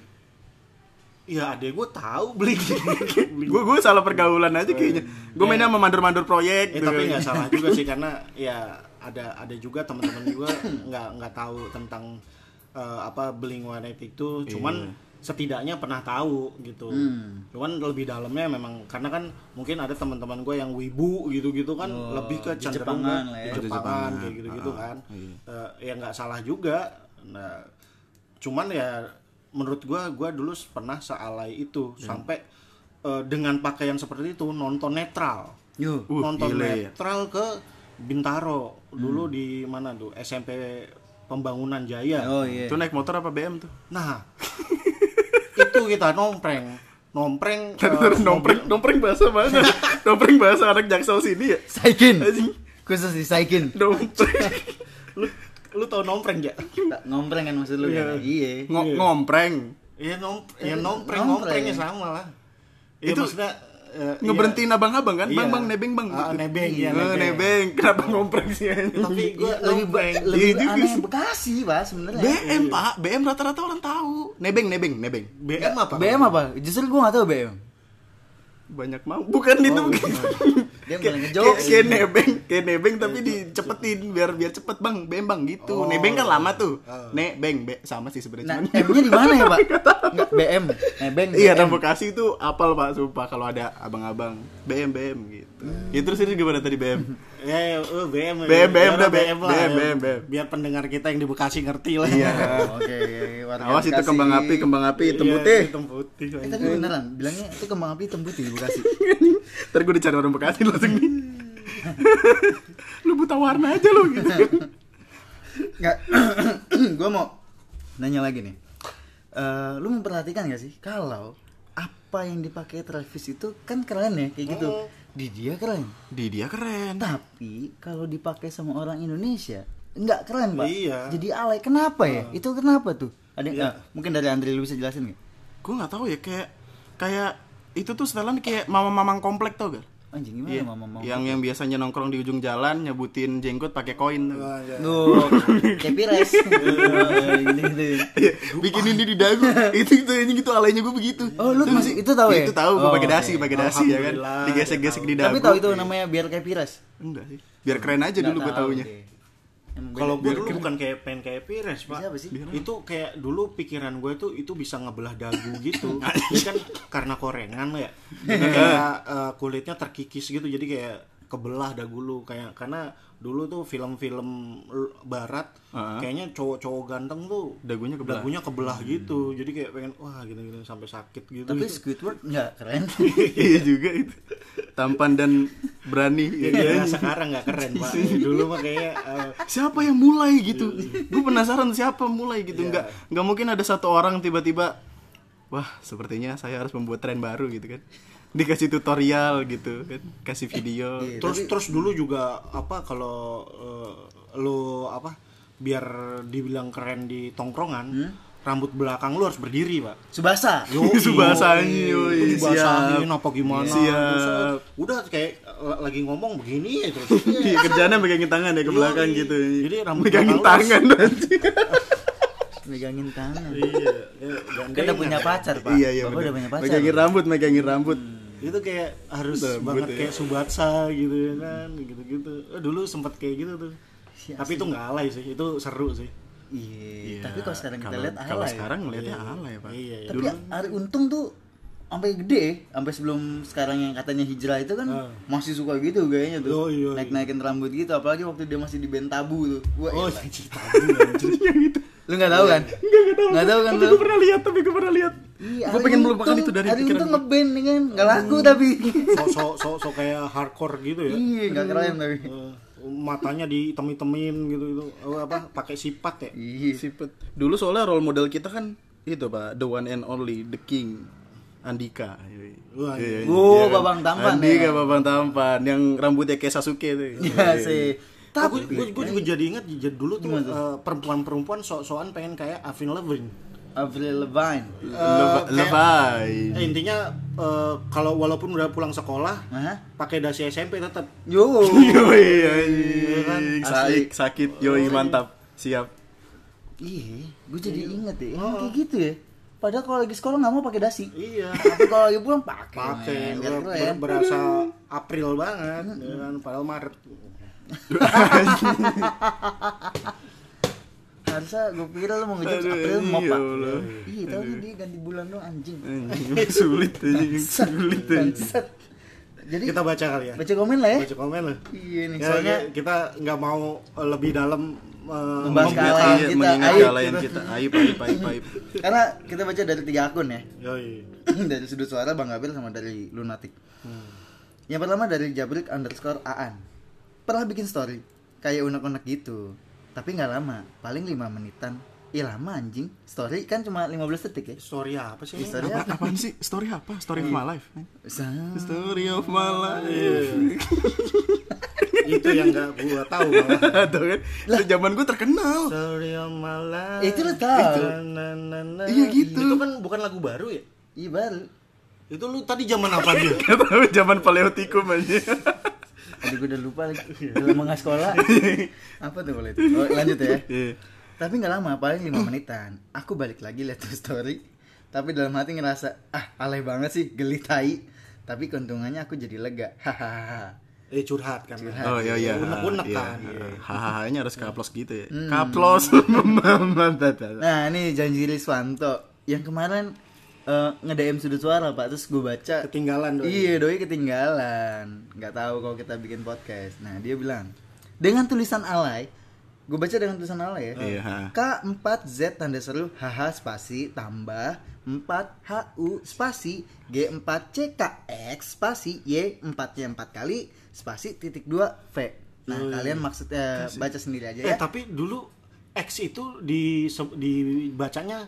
ya adek gue tahu beli. [laughs] Gue gue salah pergaulan aja kayaknya. Gue mainnya sama mandor-mandor proyek. Eh, gitu. tapi nggak salah juga sih [laughs] karena ya ada ada juga teman-teman juga nggak nggak tahu tentang eh, apa Blink itu cuman setidaknya pernah tahu gitu Hmm. cuman lebih dalamnya memang karena kan mungkin ada teman-teman gue yang wibu gitu-gitu kan Oh, lebih ke cenderung Jepangan ke- lah ya. Jepangan Jepangan. kayak gitu-gitu Ah, kan iya. Eh, ya nggak salah juga nah cuman ya menurut gue gue dulu pernah sealai itu Ya. sampai eh, dengan pakaian seperti itu nonton netral Yo. Uh, nonton gile ya. netral ke Bintaro dulu di mana tuh SMP Pembangunan Jaya. Oh iya. Itu naik motor apa BM tuh? Nah [laughs] itu kita nompreng, nompreng. [laughs] Terus nompreng, nompreng bahasa mana? [laughs] nompreng bahasa anak jaksel sini ya? Saikin. Khusus di Saikin. Nompreng. lu lu tau nompreng ya? Tak ngompreng kan maksud lu Iya. kan? Iya. Ngo- ngompreng. Iya nom, ya Eh, nompreng, nompreng. nomprengnya sama lah. Ya, Itu maksudnya eh, Ngeberhentiin abang-abang kan? Iya. Bang, bang, nebeng bang. Gitu. nebeng, iya, Eh, nebeng. nebeng. Kenapa ngompreng sih? iya. Tapi gue Iya, lebih nompreng. lebih Iya aneh. Bekasi, Pak, sebenarnya. BM pak, BM rata-rata orang tahu. Nebeng, nebeng, nebeng. BM apa? BM apa? Justru gua nggak tahu BM. Banyak mau. Bukan itu. bukan. Dia mulai ngejok. kayak kayak nebeng, kayak nebeng tapi dicepetin biar biar cepet bang, BM bang gitu. Nebeng kan lama tuh. Nebeng, be, sama sih sebenarnya. Nah, cuman- M-nya di mana ya, Pak? [laughs] Enggak, BM. Nebeng. Iya, dan Bekasi itu apal pak, sumpah kalau ada abang-abang BM BM gitu. Ya terus ini gimana tadi BM? Ya, ya, eh, BM. BM, BM, udah, BM lah, BM, ya. BM, BM. Biar pendengar kita yang di Bekasi ngerti lah. Iya. [laughs] Oh, Oke, warga Awas itu kembang api, kembang api hitam Iya, putih. hitam putih. Eh, tapi beneran, bilangnya itu kembang api hitam putih di Bekasi. [laughs] Ntar gue dicari orang Bekasi langsung nih. [laughs] lu buta warna aja lu gitu. Enggak. [clears throat] gua mau nanya lagi nih. Eh, lu memperhatikan gak sih kalau apa yang dipakai Travis itu kan keren ya kayak gitu. Oh. Di dia keren. Di dia keren. Tapi kalau dipakai sama orang Indonesia nggak keren, Pak. Iya. Jadi alay. Kenapa ya? Itu kenapa tuh? Ada Iya. mungkin dari Andri lu bisa jelasin nggak? Gue nggak tahu ya kayak kayak itu tuh setelan kayak mama-mamang komplek tau gak? Anjing gimana Iya. mama mau? Yang yang biasanya nongkrong di ujung jalan nyebutin jenggot pakai koin. tuh. Duh, [laughs] kayak pires. Gini gitu. Iya, bikin ini di dagu. [laughs] itu itu ini gitu alaynya gue begitu. Oh, lu masih itu tahu ya? Itu tahu gue Oh, pakai dasi, pakai dasi ya kan. Digesek-gesek di dagu. Tapi tahu itu namanya biar kayak pires. Enggak sih. Biar keren aja dulu gue taunya. Kalau gue dulu bukan kayak pengen kayak Pires, Pak. Bisa apa sih? Itu kayak dulu pikiran gue tuh itu bisa ngebelah dagu gitu. [laughs] Ini kan karena korengan ya. Jadi kayak eh, kulitnya terkikis gitu. Jadi kayak kebelah dagu lu kayak karena dulu tuh film-film barat Heeh. kayaknya cowok-cowok ganteng tuh Dagunya kebelah. dagunya kebelah gitu. Jadi kayak pengen wah gini-gini sampai sakit gitu. Tapi Squidward nggak keren. [laughs] iya juga itu. Tampan dan berani. ya, ya ya, sekarang nggak keren, Pak. Dulu mah kayak eh, siapa yang mulai gitu gue penasaran siapa mulai gitu nggak nggak mungkin ada satu orang tiba-tiba wah sepertinya saya harus membuat tren baru gitu kan dikasih tutorial gitu kan kasih video Iya. terus terus dulu juga apa kalau eh, lu apa biar dibilang keren di tongkrongan Hmm? rambut belakang lu harus berdiri pak Subasa. [laughs] Yo, Subasahin, itu yoi, dibasahin apa gimana Siap. Terus, eh, udah kayak eh, lagi ngomong begini ya terus [laughs] Iya, kerjanya megangin tangan ya ke belakang Yoi. gitu Jadi rambut megangin tangan nanti [laughs] Megangin tangan. iya ya, Kan udah punya pacar, Pak. iya iya Bapak bener. udah punya pacar. megangin rambut megangin rambut itu kayak harus banget kayak Subatsa gitu ya kan gitu-gitu Eh, dulu sempat kayak gitu tuh tapi itu nggak alay sih itu seru sih Iya, tapi kalau sekarang kita Kalau- lihat kalau alay. sekarang ngeliatnya alay pak iya iya. Tapi Ari Untung tuh sampai gede, sampai sebelum sekarang yang katanya hijrah itu kan Ah. masih suka gitu gayanya tuh. Oh, iya, Naik-naikin rambut gitu, apalagi waktu dia masih di band tabu tuh. Wah, oh elah. cerita anjir lu nggak tahu kan? Enggak, enggak tahu. Nggak tahu kan Tapi lu? gue pernah lihat, tapi gue pernah lihat. Iya, gue pengen melupakan itu dari Ari pikiran Untung gue. ngeband nih kan, nggak laku tapi. so so so, so kayak hardcore gitu ya Iya, nggak keren tapi. Eh, matanya ditem-temin gitu itu Oh, apa pakai sipat ya Iya. Sipet. Dulu soalnya role model kita kan itu pak, the one and only, the king, Andika. Wah, Iya, Oh, iya kan? Babang Tampan Andika, ya. Babang Tampan, yang rambutnya kayak Sasuke tuh. Iya sih. Tapi gue, gue juga jadi ingat jadi dulu tuh eh, perempuan-perempuan sok-sokan pengen kayak Avril Lavigne. Avril Lavigne. Kayak- Lebay. Eh, intinya eh, kalau walaupun udah pulang sekolah Hah? pakai dasi SMP tetap. Yo. [laughs] Yoi, kan? anjing. Asli. sakit, sakit, yoi mantap, siap. Iya, gue jadi inget ya, emang kayak gitu ya. Padahal kalau lagi sekolah nggak mau pakai dasi. Iya. Tapi kalau lagi pulang pakai. pakai ber- berasa April banget ya kan padahal Maret Harusnya gue pikir lu mau ngejok April mau ya pak. Iya, tahu dia ganti bulan dong anjing. Sulit anjing, sulit anjing. Jadi kita baca kali ya baca komen lah ya. baca komen lah Iya nih, ya, soalnya ya, kita nggak mau eh, lebih dalam eh, Membahas Iya, kita, mengingat aib kealayan gitu. kita. Aib, aib, aib, aib. [laughs] karena kita baca dari tiga akun ya. Yoi. [clears throat] dari sudut suara Bang Gabriel sama dari Lunatic. Hmm. Yang pertama dari Jabrik underscore Aan. Pernah bikin story kayak unek-unek gitu. Tapi nggak lama, paling 5 menitan. Ih lama anjing. Story kan cuma 15 detik ya. story apa sih? Story Apa, apa? apaan sih? Story apa? Story of my life. Story of my life. [laughs] itu yang nggak gua tahu malah Tuh kan, itu zaman gue terkenal. story of my life itu na, na. Iya, gitu. itu kan bukan lagu baru ya Iya baru. itu lu tadi zaman apa dia Gak tahu zaman paleotikum aja. Aduh gue udah lupa lagi. Udah lama nggak sekolah. [laughs] apa tuh kalau itu? Oh, lanjut ya. Iya. Tapi nggak lama, paling 5 menitan. Aku balik lagi lihat tuh story. Tapi dalam hati ngerasa, ah alay banget sih, geli tai. Tapi keuntungannya aku jadi lega. Hahaha. eh curhat kan Oh iya iya. unek-unek Iya. kan Hahaha-nya harus kaplos gitu ya. Hmm. Kaplos. [laughs] Nah ini janji Riswanto yang kemarin eh, nge-DM sudut suara pak. Terus gue baca ketinggalan doi. iya doi ketinggalan. Nggak tahu kalau kita bikin podcast. Nah dia bilang dengan tulisan alay gue baca dengan tulisan alay ya. Iya. ha. K4Z tanda seru HH spasi tambah 4HU spasi G4CKX spasi Y 4 nya 4 kali spasi titik 2 V. Nah kalian maksudnya baca sendiri aja eh ya. tapi dulu X itu di dibacanya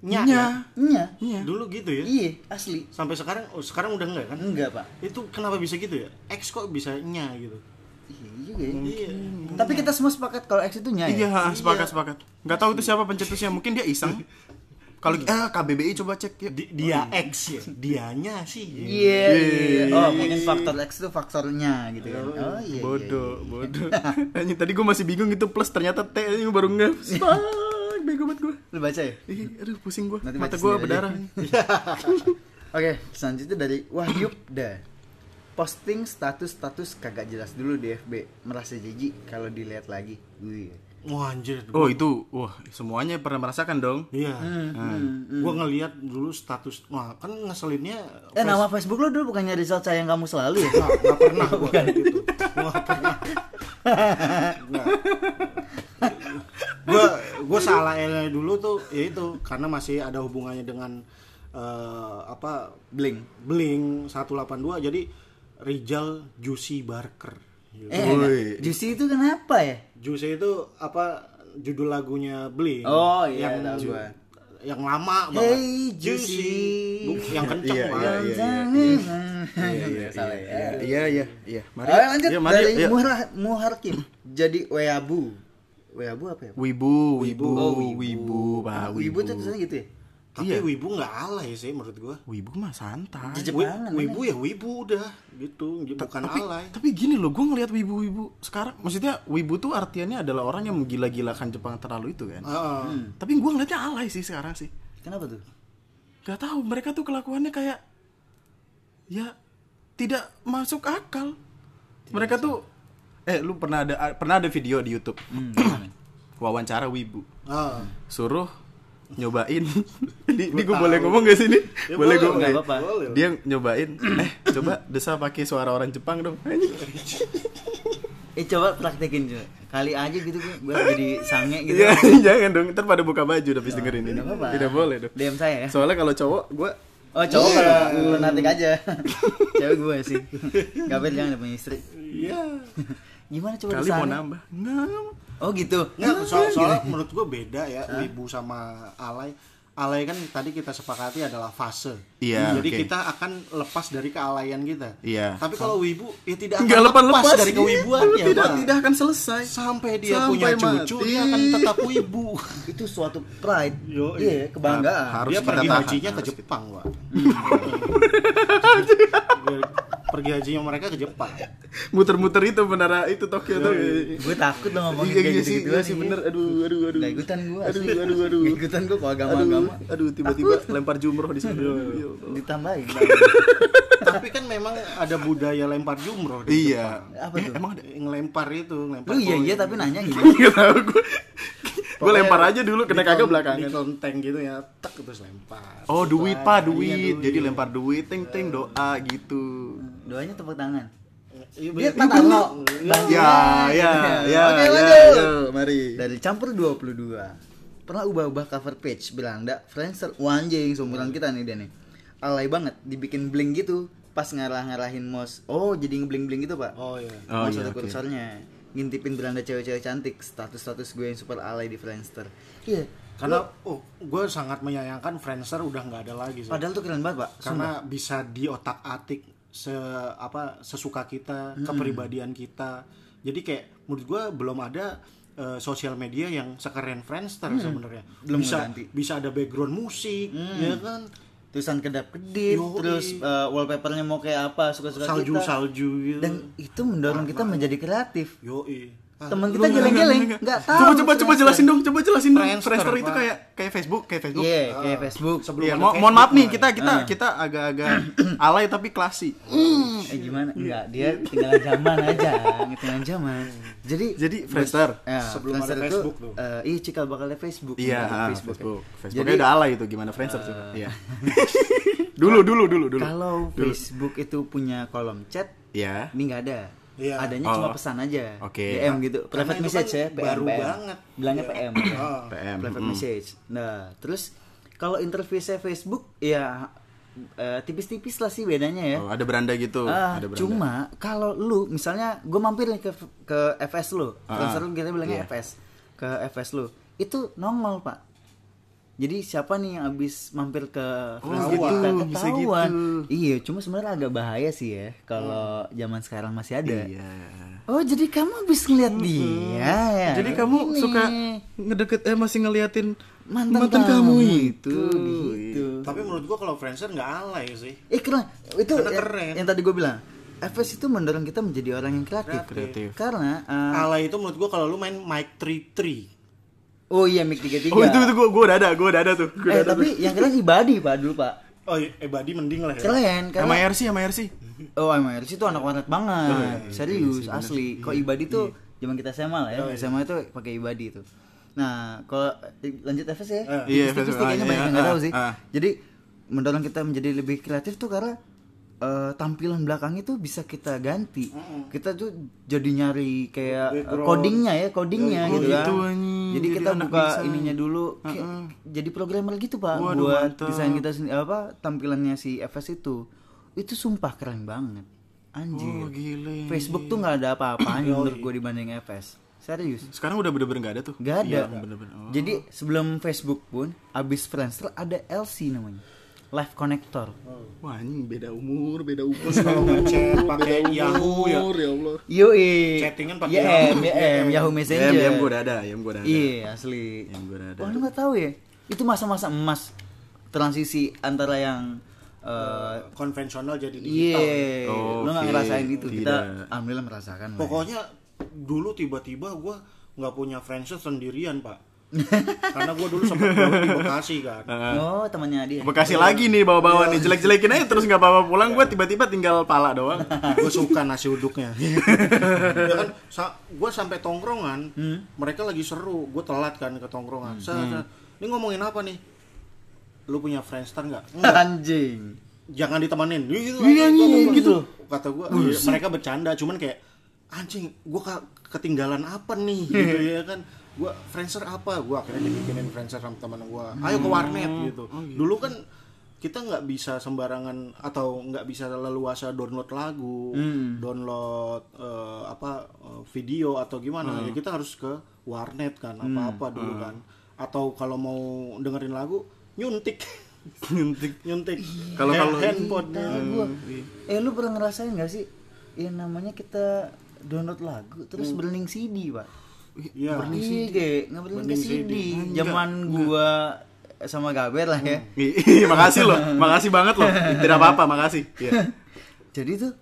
nya, Nya. ya? Nya. Iya. dulu gitu ya iya asli sampai sekarang oh, sekarang udah enggak kan enggak pak itu kenapa bisa gitu ya X kok bisa nya gitu iya juga ya. iya tapi kita semua sepakat kalau X itu nya ya Iya, sepakat sepakat. Gak tahu itu siapa pencetusnya, mungkin dia iseng. [laughs] Kalau eh KBBI coba cek ya. Di- dia X ya dianya sih Iya, iya. Oh, mungkin faktor X itu faktornya gitu kan. Oh iya. bodoh, bodoh. [laughs] Anjing tadi gue masih bingung itu plus ternyata T ini baru nge. [laughs] Bego banget gue. Lu baca ya? Ih, aduh pusing gue. Nanti Mata gue berdarah. [laughs] Oke, selanjutnya dari Wahyubda. Posting status-status kagak jelas dulu di FB. Merasa jijik kalau dilihat lagi. Wih. Wah anjir Oh itu, wah semuanya pernah merasakan dong. iya. Hmm, gua ngelihat dulu status wah kan ngeselinnya Eh, nama Facebook lu dulu bukannya Rizal sayang kamu selalu ya? nggak nggak pernah gua kayak gitu. Gua nggak pernah. Gua gua salah dulu tuh ya itu karena masih ada hubungannya dengan eh, apa Bling. Bling 182 jadi Rizal Juicy Barker Eh, Woi. enggak. Juicy itu kenapa ya? Juicy itu apa judul lagunya Bling Oh, iya, yang tahu gua. yang lama banget Hey, Juicy. Bu- yang kenceng Iya, Pak. iya, iya. Iya, iya, [laughs] salah ya. Iya, iya, iya. Mari. Ayo lanjut Iya, mari, dari iya. Muhar Muharkim. Jadi Weabu. Weabu apa ya? Wibu, wibu, Oh, wibu, wibu. Pak, Wibu tuh tulisannya gitu ya? Tapi Iya. Wibu nggak alay sih menurut gua. Wibu mah santai. Wi- banget, wibu ya wibu udah gitu, bukan tapi, alay. tapi gini loh, gue ngelihat wibu-wibu sekarang, maksudnya wibu tuh artiannya adalah orang yang menggila-gilakan Jepang terlalu itu kan. Heeh. Tapi gue ngeliatnya alay sih sekarang sih. Kenapa tuh? Gak tahu mereka tuh kelakuannya kayak ya tidak masuk akal. Mereka tuh eh lu pernah ada pernah ada video di YouTube Hmm, [clears throat] wawancara wibu Ah. suruh nyobain [laughs] ini, ini gue boleh ngomong gak sih ini boleh gue nggak apa-apa. dia nyobain eh coba desa pakai suara orang Jepang dong Eh coba praktekin coba. Kali aja gitu gue jadi sange gitu. Iya, [laughs] jangan dong ntar pada buka baju habis dengerin ini nggak apa-apa. tidak boleh dong DM saya ya. soalnya kalau cowok gue Oh cowok kalau lunatik aja. [laughs] Cewek gue sih. Gabel jangan punya istri. iya Gimana coba kali mau nambah nggak Oh gitu. Nggak, so- soalnya menurut gue beda ya wibu sama alay. Alay kan tadi kita sepakati adalah fase. Iya, Jadi oke. kita akan lepas dari kealayan kita. Iya. Tapi kalau wibu ya tidak akan nggak lepas lepas lepas dari kewibuannya. tidak Pak. tidak akan selesai Sampai dia Sampai punya cucu mati. dia akan tetap wibu. [laughs] Itu suatu pride. Yo, iya, kebanggaan. Harus dia pergi hajinya ke Jepang, Pak. [laughs] pergi hajinya mereka ke Jepang. [laughs] muter-muter itu menara itu Tokyo tuh gue takut lo ngomongin iya kayak iya sih iya sih bener. Aduh aduh aduh. Gak ikutan gue aduh aduh aduh. [laughs] Gak ikutan gue kalau aduh agama-agama. Aduh tiba-tiba lempar jumroh di sana Ya ditambahin. [laughs] Tapi kan memang ada budaya lempar jumroh di iya. Apa Eh, tuh? emang ada? Ngelempar itu, ngelempar. Lu iya iya tapi nanya gitu. Gue gue lempar aja dulu kena kagak belakangan. Di kelenteng gitu ya, tek terus lempar. oh duit pak duit. Iya, duit. jadi lempar duit teng teng doa gitu Doanya tepuk tangan. Iya, Dia bener. tak taruh. ya ya ya Oke, ya lanjut. yo, mari Dari campur 22 Pernah ubah-ubah cover page Belanda Friendster Wah, anjing seumuran kita nih dia nih Alay banget Dibikin bling gitu Pas ngarah-ngarahin mouse Oh jadi ngebling-bling gitu pak Oh iya. Oh, mouse iya, ada oke. kursornya Ngintipin beranda cewek-cewek cantik Status-status gue yang super alay di Friendster Iya Karena oh, gue sangat menyayangkan Friendster udah nggak ada lagi. sih. Padahal tuh keren banget pak Karena bisa diotak-atik se apa sesuka kita, kepribadian kita. Jadi kayak menurut gue belum ada eh, sosial media yang sekeren Friendster sebenarnya. Belum bisa ganti. bisa ada background musik, ya kan? Tulisan kedap-kedip Yoi. Terus eh, wallpapernya mau kayak apa Suka-suka kita Salju-salju gitu. Dan itu mendorong kita menjadi kreatif Yoi. Teman kita geleng-geleng nggak tahu coba coba coba jelasin dong coba jelasin dong Friendster, Friendster itu kayak kayak Facebook kayak Facebook Iya, kayak Facebook. sebelum ada mo- Facebook mohon maaf nih kita kita kita agak-agak [clears throat] alay tapi klasi. Eh gimana? Enggak, dia ketinggalan zaman aja, ketinggalan zaman. Jadi Jadi Friendster. ya, Sebelum Friendster ada itu, Facebook tuh. eh, iya cikal bakal ada Facebook. Iya, Ada ah, Facebook. Facebook. ya. Facebooknya Jadi udah alay itu gimana Friendster sih? Iya. [laughs] dulu dulu dulu dulu. kalau Facebook itu punya kolom chat, Iya. ini nggak ada. Iya. Adanya Oh. cuma pesan aja. Oke. DM gitu. Karena Private itu message kan ya, PM, baru PM. banget. Bilangnya Iya. PM. Ah. [laughs] PM. Private mm. message. Nah, terus kalau interface Facebook ya eh, tipis-tipis lah sih bedanya ya. Oh, ada beranda gitu. Ah, ada beranda. cuma kalau lu misalnya gue mampir nih ke ke FS lu, Ah, transfer lu kita bilangnya iya. FS ke FS lu, itu nongol pak. Jadi siapa nih yang abis mampir ke Oh, gitu, kita bisa ketahuan. gitu. Iya, cuma sebenarnya agak bahaya sih ya kalau zaman sekarang masih ada. Iya. Oh jadi kamu abis ngeliat dia ya? Jadi kamu Ini. suka ngedeket eh masih ngeliatin mantan, kamu, kamu itu. gitu. Tapi menurut gua kalau Friendster nggak alay sih. Eh keren, itu Karena yang, keren. yang tadi gue bilang. FS itu mendorong kita menjadi orang yang kreatif. Kreatif. Karena eh, Alay itu menurut gua kalau lu main Mic 33. Oh iya Mic 33 Oh itu itu gua gua udah ada, gua udah ada tuh. Gua Eh ada tapi yang keren ibadi pak dulu pak Oh, iya, eh Badi mending lah ya. Keren tuh. Sama karena RC sama RC. Oh MRC itu anak warnet banget Oh, iya, iya, Serius iya sih, asli Kok ibadi tuh zaman kita SMA lah ya SMA itu pakai ibadi itu Nah kalau eh, lanjut FS ya Eh. Iya, nih, kayaknya ah, banyak iya, yang nggak ah, tahu sih ah. Jadi mendorong kita menjadi lebih kreatif tuh karena eh, tampilan belakang itu bisa kita ganti Kita tuh jadi nyari kayak Background. codingnya ya Codingnya Oh, gitu kan gitu, anjing. Jadi Jadi kita buka desain. ininya dulu kayak Jadi programmer gitu pak Waduh, Buat mantap. desain kita sendiri apa tampilannya si FS itu itu sumpah keren banget anjir Oh, gile. Facebook tuh nggak ada apa-apanya [coughs] menurut gue dibanding FS serius Sekarang udah bener-bener gak ada tuh. nggak ada Iya, bener-bener. Oh. jadi sebelum Facebook pun abis Friendster ada LC namanya Live Connector Wah, anjing beda umur, beda umur. Kalau [laughs] ngechat pakai Yahoo ya. Umur, ya Allah. Yoi Chattingan pakai YM, Yahoo. YM, Yahoo Messenger yam gua udah ada, yam gua udah ada. Iya asli Yam gua udah ada. Wah lu gak tahu ya Itu masa-masa emas Transisi antara yang eh, Konvensional jadi digital. Iya, Oh, lu nggak ngerasain itu. Kita Tidak. alhamdulillah merasakan. lah ya. Pokoknya dulu tiba-tiba gua nggak punya Friendster sendirian, Pak. Karena gue dulu sempat gawe di Bekasi kan. Oh, temannya dia. Bekasi lagi nih bawa-bawa nih jelek-jelekin aja terus nggak apa-apa pulang gue tiba-tiba tinggal pala doang. [laughs] Gue suka nasi uduknya. [laughs] Ya kan sa gue sampai tongkrongan mereka lagi seru gue telat kan ke tongkrongan. Sa- sa- ini ngomongin apa nih? Lu punya friendster nggak. [laughs] Anjing. jangan ditemenin. Gitu, Iya, iya, gitu. kata gue mereka bercanda cuman kayak anjing gue ketinggalan apa nih? Gitu ya kan gue friendster apa? Gue akhirnya dibikinin friendster sama teman gue ayo ke warnet gitu. Dulu kan kita nggak bisa sembarangan atau nggak bisa leluasa download lagu download eh, apa eh, video atau gimana. Ya kita harus ke warnet kan apa apa dulu kan. Atau kalau mau dengerin lagu nyuntik. [laughs] Nyuntik. Nyuntik. Kalau- kalau- handphone Nah, gua. Eh lu pernah ngerasain gak sih? Yang namanya kita download lagu terus berlink CD, Pak. Iya. Iya, kayak nggak ke CD. CD. Zaman gua sama Gaber lah ya. Ih, makasih loh makasih banget loh tidak apa-apa makasih Iya. Jadi tuh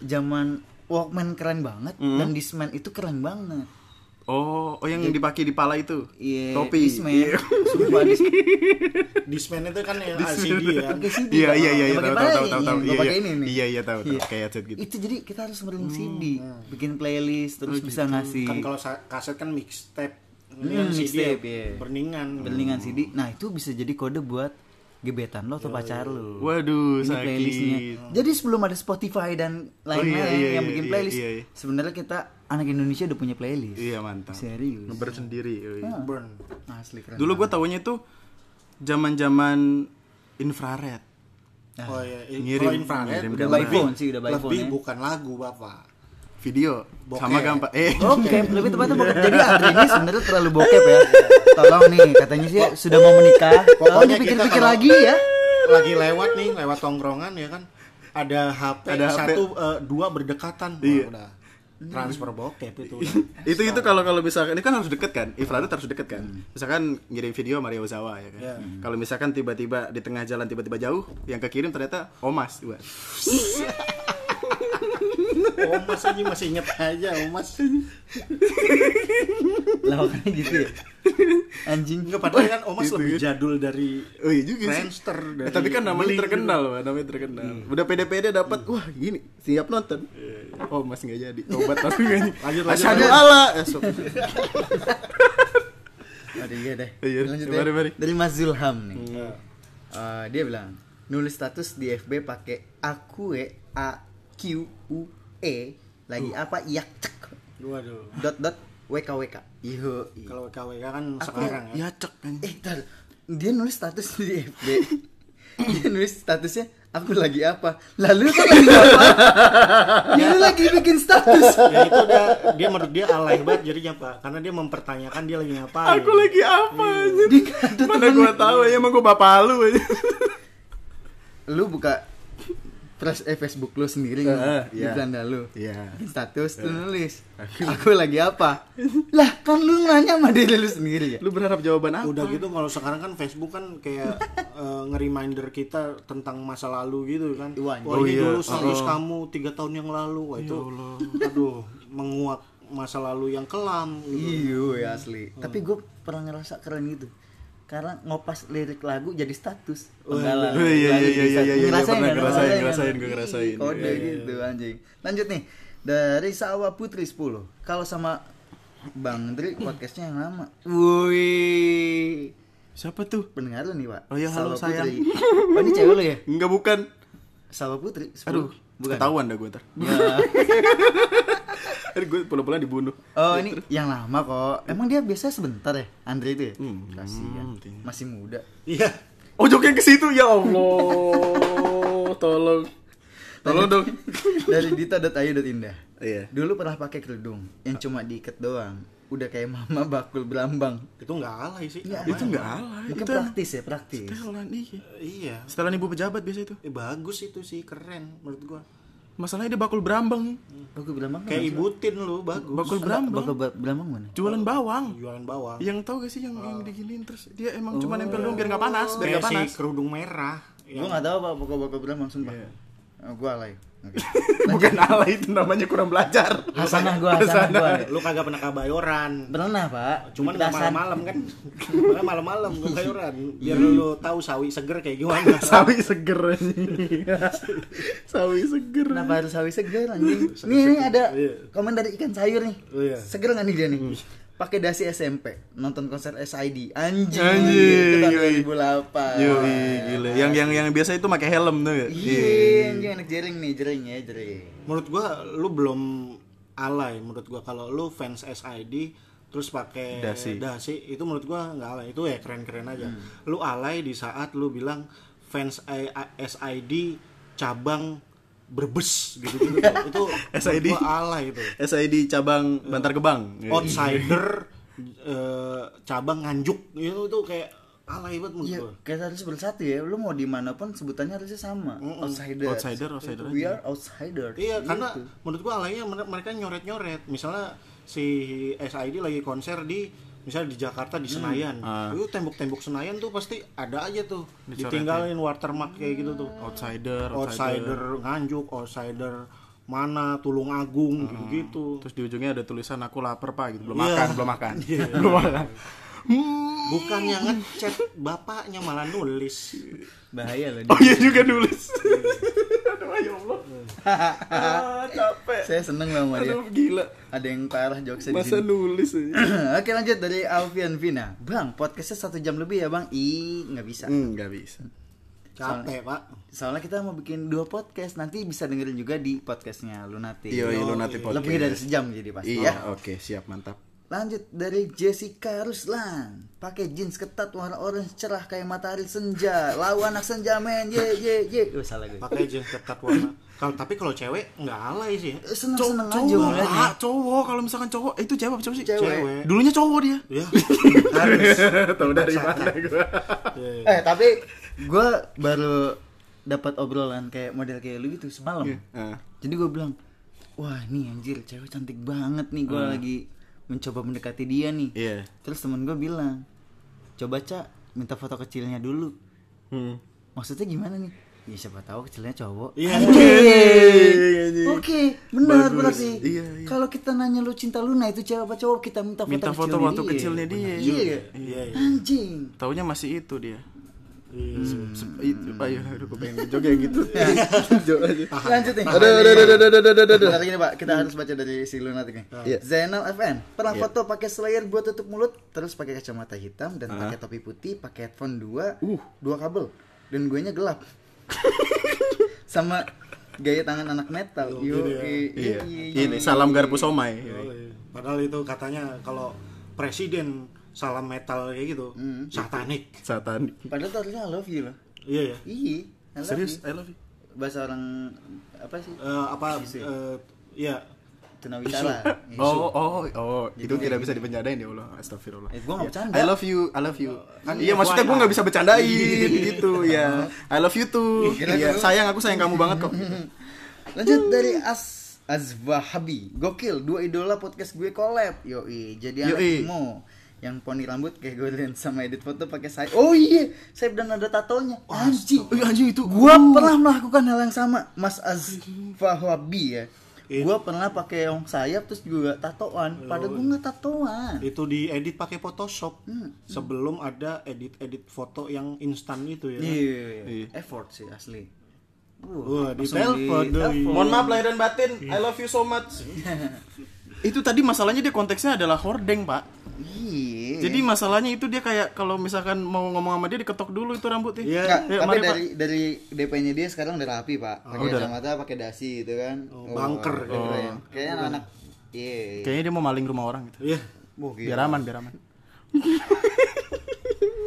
zaman Walkman keren banget dan Discman itu keren banget. Oh oh yang dipakai di pala itu Iya, topi Discman. Iya. Sumpah Discman. [laughs] Discman itu kan yang LCD ya. Pakai CD. iya iya iya iya tahu tahu tahu tahu gua iya pakai iya ini nih. iya iya tahu tahu Iya. kayak headset gitu Itu jadi kita harus berlink CD, bikin playlist terus bisa ngasih Kan kalau kaset kan mixtape. Ini Hmm, CD mixtape, ya, iya. Berningan. berlingan CD. Nah, itu bisa jadi kode buat gebetan lo atau pacar lo. waduh Ini sakit playlistnya. Jadi sebelum ada Spotify dan lain-lain iya, iya, yang iya, bikin iya, playlist, iya, iya. sebenarnya kita anak Indonesia udah punya playlist. iya mantap Serius. ngeber sendiri yoi. Burn. Asli keren. dulu gue taunya itu zaman-zaman infrared Oh iya, kalau infrared ngirim Udah by phone sih, udah by phone lebih ya. bukan lagu, Bapak. Video Bokep. sama gampang eh Oke, [laughs] lebih tepatnya bokep. Jadi Andri ini sebenarnya terlalu bokep ya. Tolong nih, katanya sih sudah mau menikah. Pokoknya kalau- lagi ya. Lagi lewat nih, lewat tongkrongan ya kan. Ada HP, Ada HP. satu eh, dua berdekatan. Wah, Iya. udah. Transfer bokep itu udah. [laughs] itu itu kalau kalau misalkan ini kan harus deket kan infrared harus deket kan misalkan ngirim video Mario Ozawa ya kan Iya. kalau misalkan tiba-tiba di tengah jalan tiba-tiba jauh yang kekirim ternyata Omas Wah. [laughs] Omas aja masih inget aja, Omas. Lah makanya gitu ya. Anjing. Enggak padahal kan Omas Gitu lebih kan. jadul dari oh iya juga sih Friendster dari Eh, tapi kan namanya Blink terkenal Pak. namanya terkenal udah pede-pede dapat wah gini siap nonton oh mas nggak jadi tobat tapi nggak jadi Lanjut, lanjut, Asyhadu eh, so- Ada iya deh. Iya, Lanjut mari, ya. mari. Dari Mas Zulham nih. Eh, dia bilang nulis status di FB pakai aku e a q u e lagi apa yak cek. Waduh. dot dot wkwk iyo iyo. Kalau KWK kan sekarang ya. ya cek kan eh tar, dia nulis status di FB [coughs] dia nulis statusnya aku lagi apa? Lalu kan lagi apa? [laughs] Dia lagi bikin status. [laughs] Ya itu udah dia menurut dia alay banget jadinya pak. Karena dia mempertanyakan dia lagi ngapain. Aku lagi apa aja Dia ada mana gua tahu ya emang gua bapak lu aja lu buka fresh eh, Facebook lu sendiri Eh, nih di iya. beranda lu. Iya. bikin status tuh nulis. Aku lagi apa? Lah kan lu nanya sama diri lu sendiri ya? Lu berharap jawaban apa? Udah gitu kalau sekarang kan Facebook kan kayak [laughs] eh, nge-reminder kita tentang masa lalu gitu kan. Wah, oh ini iya. dulu status Oh. kamu tiga tahun yang lalu. Wah itu aduh menguak masa lalu yang kelam gitu. iya ya asli tapi gue pernah ngerasa keren gitu karena ngopas lirik lagu jadi status. Penggalan. Oh, iya, iya, iya, iya, iya, iya, ngerasain pernah kan? ngerasain, ngerasain, gue ngerasain. kode Iya, iya, gitu anjing. Lanjut nih. Dari Sawah Putri 10 kalau sama Bang Dri podcastnya yang lama. Wih siapa tuh? Pendengar lu nih pak. Oh iya, halo, Sawah sayang. Putri. oh ini cewek lu ya? Enggak bukan. Sawah Putri 10. aduh bukan. ketahuan dah gue ntar. Ya. [laughs] Tadi gue pulang-pulang dibunuh Oh ini yang lama kok. Emang dia biasa sebentar ya, Andre itu ya? Hmm, Kasihan. hmm, Masih muda. iya oh joknya ke situ ya Allah [laughs] tolong tolong dong Dari dita.ayu.indah. iya Dulu pernah pakai kerudung yang cuma diikat doang. Udah kayak mama bakul berambang. itu nggak alay sih Iya, itu enggak alay itu praktis ya, praktis. setelan iya iya setelan ibu pejabat biasa itu Eh, bagus itu sih keren menurut gua masalahnya dia bakul berambang. Bakul berambang kayak maksudnya? ibu tin lu bagus. Bakul berambang. Bakul ber- berambang mana? jualan bawang. Jualan bawang. Yang tahu gak sih yang yang diginiin? Terus dia emang cuma nempel doang biar nggak panas biar nggak si panas. kerudung merah. Gue gak tahu apa bakul bakul berambang sumpah. Iya. Oh, gua alay. Oke. [laughs] Bukan alay itu namanya kurang belajar. Hasanah gua, hasanah gua. Lu kagak pernah kebayoran. Pernah, Pak. Cuman nggak Petasan. malam-malam kan. Makanya malam-malam kebayoran. Biar lu tahu sawi seger kayak gimana. [laughs] sawi seger anjing. sawi seger. Kenapa harus sawi seger anjing? Nih, nih ada Iya. komen dari ikan sayur nih. Oh, iya. Seger nggak nih dia nih? Pakai dasi SMP, nonton konser SID. Anjing. Anjing, Itu tahun yoi. 2008. Yo, gila. Yang yang yang biasa itu pakai helm tuh ya. Iya, anjing anak jering nih, jering ya, jering. Menurut gua lu belum alay menurut gua kalau lu fans SID terus pakai Dasi. itu menurut gua nggak alay itu ya keren-keren aja lu alay di saat lu bilang fans SID cabang berbes gitu gitu [laughs] itu SID. alay itu SID cabang Bantar Gebang. Outsider eh, cabang nganjuk itu tuh kayak alay banget menurut Iya, gua kayak harus bersatu ya. Lu mau di mana pun sebutannya harusnya sama. Outsider. Outsider, outsider We aja. are outsider. Iya, Gitu. karena menurut gua alaynya mere- mereka nyoret-nyoret. Misalnya si SID lagi konser di misalnya di Jakarta di Senayan. Ah. Itu tembok-tembok Senayan tuh pasti ada aja tuh Dicoretin. ditinggalin watermark kayak gitu tuh. Outsider, Outsider nganjuk, outsider mana Tulung Agung gitu-gitu. Terus di ujungnya ada tulisan aku lapar pak gitu. Belum Iya. makan, belum makan. [laughs] belum makan. [laughs] Bukannya ngechat bapaknya malah nulis. bahaya loh. Oh iya juga nulis. Ya Allah. ah, capek. Saya seneng loh sama dia. Aduh gila. Ada yang parah jokesnya di Masa sini. nulis aja. [clears throat] Oke lanjut dari Alfian Vina. Bang, podcastnya satu jam lebih ya bang? Ih, nggak bisa. Hmm, nggak bisa. Capek, Pak. Soalnya kita mau bikin dua podcast, nanti bisa dengerin juga di podcastnya Lunati. Iya, iya, Lunati Podcast. Lebih dari sejam jadi pasti Iya, ya. oke, siap, mantap. Lanjut dari Jessica Ruslan. Pakai jeans ketat warna orange cerah kayak matahari senja. Lawan anak senja men. Ye ye ye. Oh, salah gue. Pakai jeans ketat warna. Kalau tapi kalau cewek nggak alay sih. Seneng-seneng aja cowok, ngeliatnya. ah, cowok kalau misalkan cowok eh, itu cewek apa cowok sih? Cewek. Dulunya cowok dia. Ya. [laughs] Harus. Tahu dari mana gua. Iya, iya. Eh tapi gue baru dapat obrolan kayak model kayak lu gitu semalam. Ah. Jadi gue bilang, wah nih anjir cewek cantik banget nih. Gue lagi mencoba mendekati dia nih. Iya. Terus temen gue bilang, coba cak minta foto kecilnya dulu. Hmm. Maksudnya gimana nih? Ya siapa tahu kecilnya cowok. Iya. [laughs] Anjing. Oke, benar Bagus. berarti. Iya, iya. Kalau kita nanya lu cinta Luna itu cewek apa cowok, kita minta foto Minta foto kecilnya waktu dia. kecilnya dia. Iya. Iya, iya. Anjing. Taunya masih itu dia. Ayo, aduh, gue pengen joget gitu. Lanjut nih. Aduh, aduh, aduh, aduh, aduh, aduh, aduh. Bentar gini Pak, kita harus baca dari si Lunatic nih. Iya. Zainal FN pernah foto pakai slayer buat tutup mulut, terus pakai kacamata hitam dan pakai topi putih, pakai headphone dua, Uh. dua kabel, dan gue nya gelap. Sama gaya tangan anak metal. Yo, Iya. Ini salam garpu somai. Oh, iya. Padahal itu katanya kalau presiden salam metal kayak gitu, satanik. Satan. Padahal tuh harusnya I love you loh. Iya ya. Iya. I love Serius, you. I love you. Bahasa orang apa sih? Eh, apa eh, ya Tunawitara. Isu. Oh, oh, oh, itu tidak bisa dibercandain ya Allah. Astagfirullah. Eh, gua nggak bercanda. I love you, I love you. iya, maksudnya gue nggak bisa bercandain gitu ya. I love you too. Iya, sayang aku sayang kamu banget kok. [laughs] Lanjut dari As Azwahabi. Gokil, dua idola podcast gue collab. Yoi, jadi anak Yoi. emo. Yang poni rambut kayak gue sama edit foto pakai sayap. Oh iya, sayap dan ada tatonya. Anjing. Oh, anjing itu. Gua pernah melakukan hal yang sama, Mas Azwahabi ya. Gua pernah pakai yang sayap terus juga tatoan. Padahal gua nggak tatoan. itu diedit pakai Photoshop sebelum ada edit-edit foto yang instan itu ya. Iya, effort sih asli. Wah, di langsung telepon. Mohon maaf lahir dan batin. I love you so much. [laughs] itu tadi masalahnya dia konteksnya adalah hordeng, Pak. Iya. Jadi masalahnya itu dia kayak kalau misalkan mau ngomong sama dia diketok dulu itu rambutnya. Iya. Ya, tapi mari, Pak. dari dari DP-nya dia sekarang udah rapi pak. Pakai udah. kacamata, pakai dasi gitu kan. Oh, bunker keren. gitu. Kayaknya anak. Iya. Kayaknya dia mau maling rumah orang gitu. Iya. Wah, gila. Biar aman, biar aman. [laughs]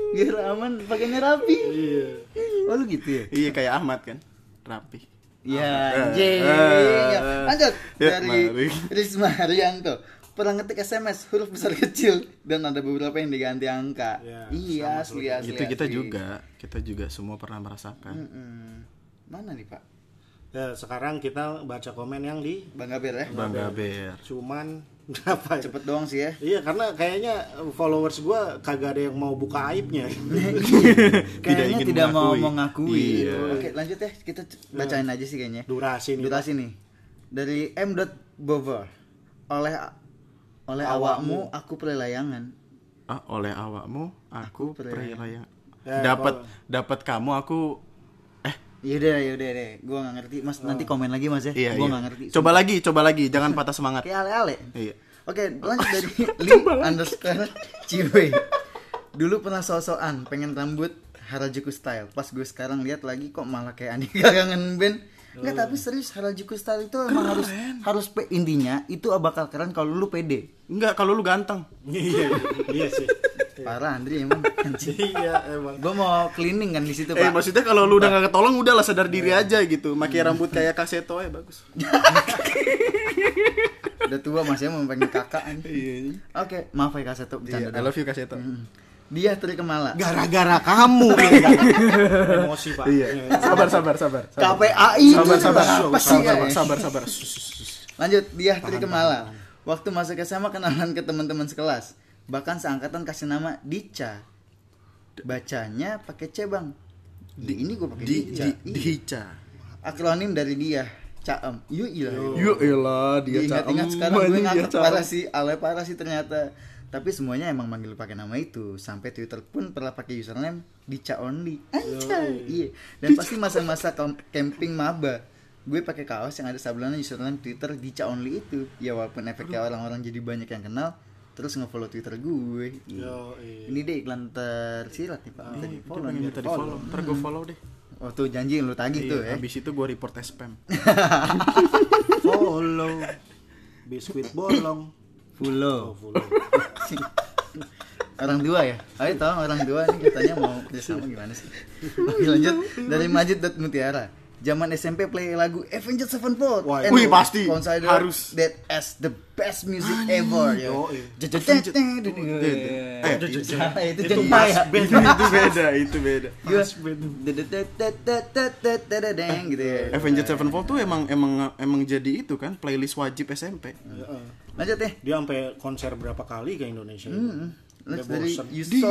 Biar aman, pakainya rapi. Iya. Oh lu gitu ya? Iya kayak Ahmad kan. Rapi. Iya, Eh, anjing. eh, Lanjut ya, dari. Risma Haryanto. Pernah ngetik SMS huruf besar kecil dan ada beberapa yang diganti angka. Ya, iya, asli asli. Itu kita juga, kita juga semua pernah merasakan. Mm-mm. Mana nih pak? Ya, sekarang kita baca komen yang di Bang Gaber ya? Bangga Ber. cuman Kenapa? ya? cepet doang sih ya Iya karena kayaknya followers gua kagak ada yang mau buka aibnya. [laughs] kayaknya ingin tidak mau mengakui. Iya. oke lanjut ya kita c- bacain aja sih kayaknya Durasi nih. durasi nih dari M. Bover oleh oleh awakmu aku pelelayangan Ah, oleh awakmu aku perayaan. Ya, Dapat dapat kamu aku eh yaudah yaudah deh gua nggak ngerti mas nanti komen lagi mas ya iya gua iya. nggak ngerti Coba lagi, coba lagi, jangan patah semangat. kayak ale-ale Iya. Oke, lanjut dari [laughs] Lee underscore Ciwe. Dulu pernah sosokan pengen rambut Harajuku style. Pas gue sekarang lihat lagi kok malah kayak Andi [laughs] kangen band. Enggak, tapi serius Harajuku style itu emang harus harus pe- intinya itu bakal keren kalau lu pede. Enggak, kalau lu ganteng. [laughs] iya, iya sih. Parah Andri emang [laughs] iya emang. Gue mau cleaning kan di situ, Eh, maksudnya kalau lu udah gak ketolong udahlah sadar diri aja gitu. Makai rambut kayak kaseto ya bagus. [laughs] Udah tua Mas ya mau pengen kakak. anjing. Iya. Oke, maaf ya Kak Seto Iya, bercanda. I love you kaseto. Hmm. Dia Tri Kemala. Gara-gara kamu. Emosi pak. Iya. Sabar, sabar, sabar. sabar. KPAI Sabar, sabar, apa sih? sabar, ya? sabar, sabar. Lanjut, dia Tri Kemala. Waktu masuk SMA kenalan ke teman-teman sekelas. Bahkan seangkatan kasih nama Dica. Bacanya pakai C, Bang. Di ini gue pakai Di Dica. di Ih, dihica. Akronim dari dia, Caem. Yuk, iya. Yuk elah dia Diingat-ingat caem, sekarang gue caem. parah sih, ale parah sih ternyata. Tapi semuanya emang manggil pakai nama itu. Sampai Twitter pun pernah pakai username Dica Only. Anjay. Iya. Dan pasti masa-masa camping maba. Gue pakai kaos yang ada sablonan username Twitter Dica Only itu. Ya walaupun efeknya orang-orang jadi banyak yang kenal, terus nge-follow Twitter gue. Yo, iya. Ini deh iklan tersirat nih Pak. Tadi Itu follow nih. minta di follow. Ntar gue follow deh. Oh tuh janji yang lu tagih tuh Iya, ya. habis itu gue report as spam. [laughs] Follow. Biskuit bolong. Follow. Oh, follow. [laughs] orang tua ya ayo tolong orang tua nih katanya mau kerjasama gimana sih Oke, lanjut dari Majid dot Mutiara zaman SMP play lagu Avenged Sevenfold Wah, and wih, pasti. consider Harus. that as the best music ever ya iya. Eh, itu- itu ya itu, beda, itu beda. Gitu ya Avenged Sevenfold tuh emang emang emang jadi itu kan playlist wajib SMP. Heeh. lanjut deh Dia sampai konser berapa kali ke Indonesia? Hmm, dari. Yusuf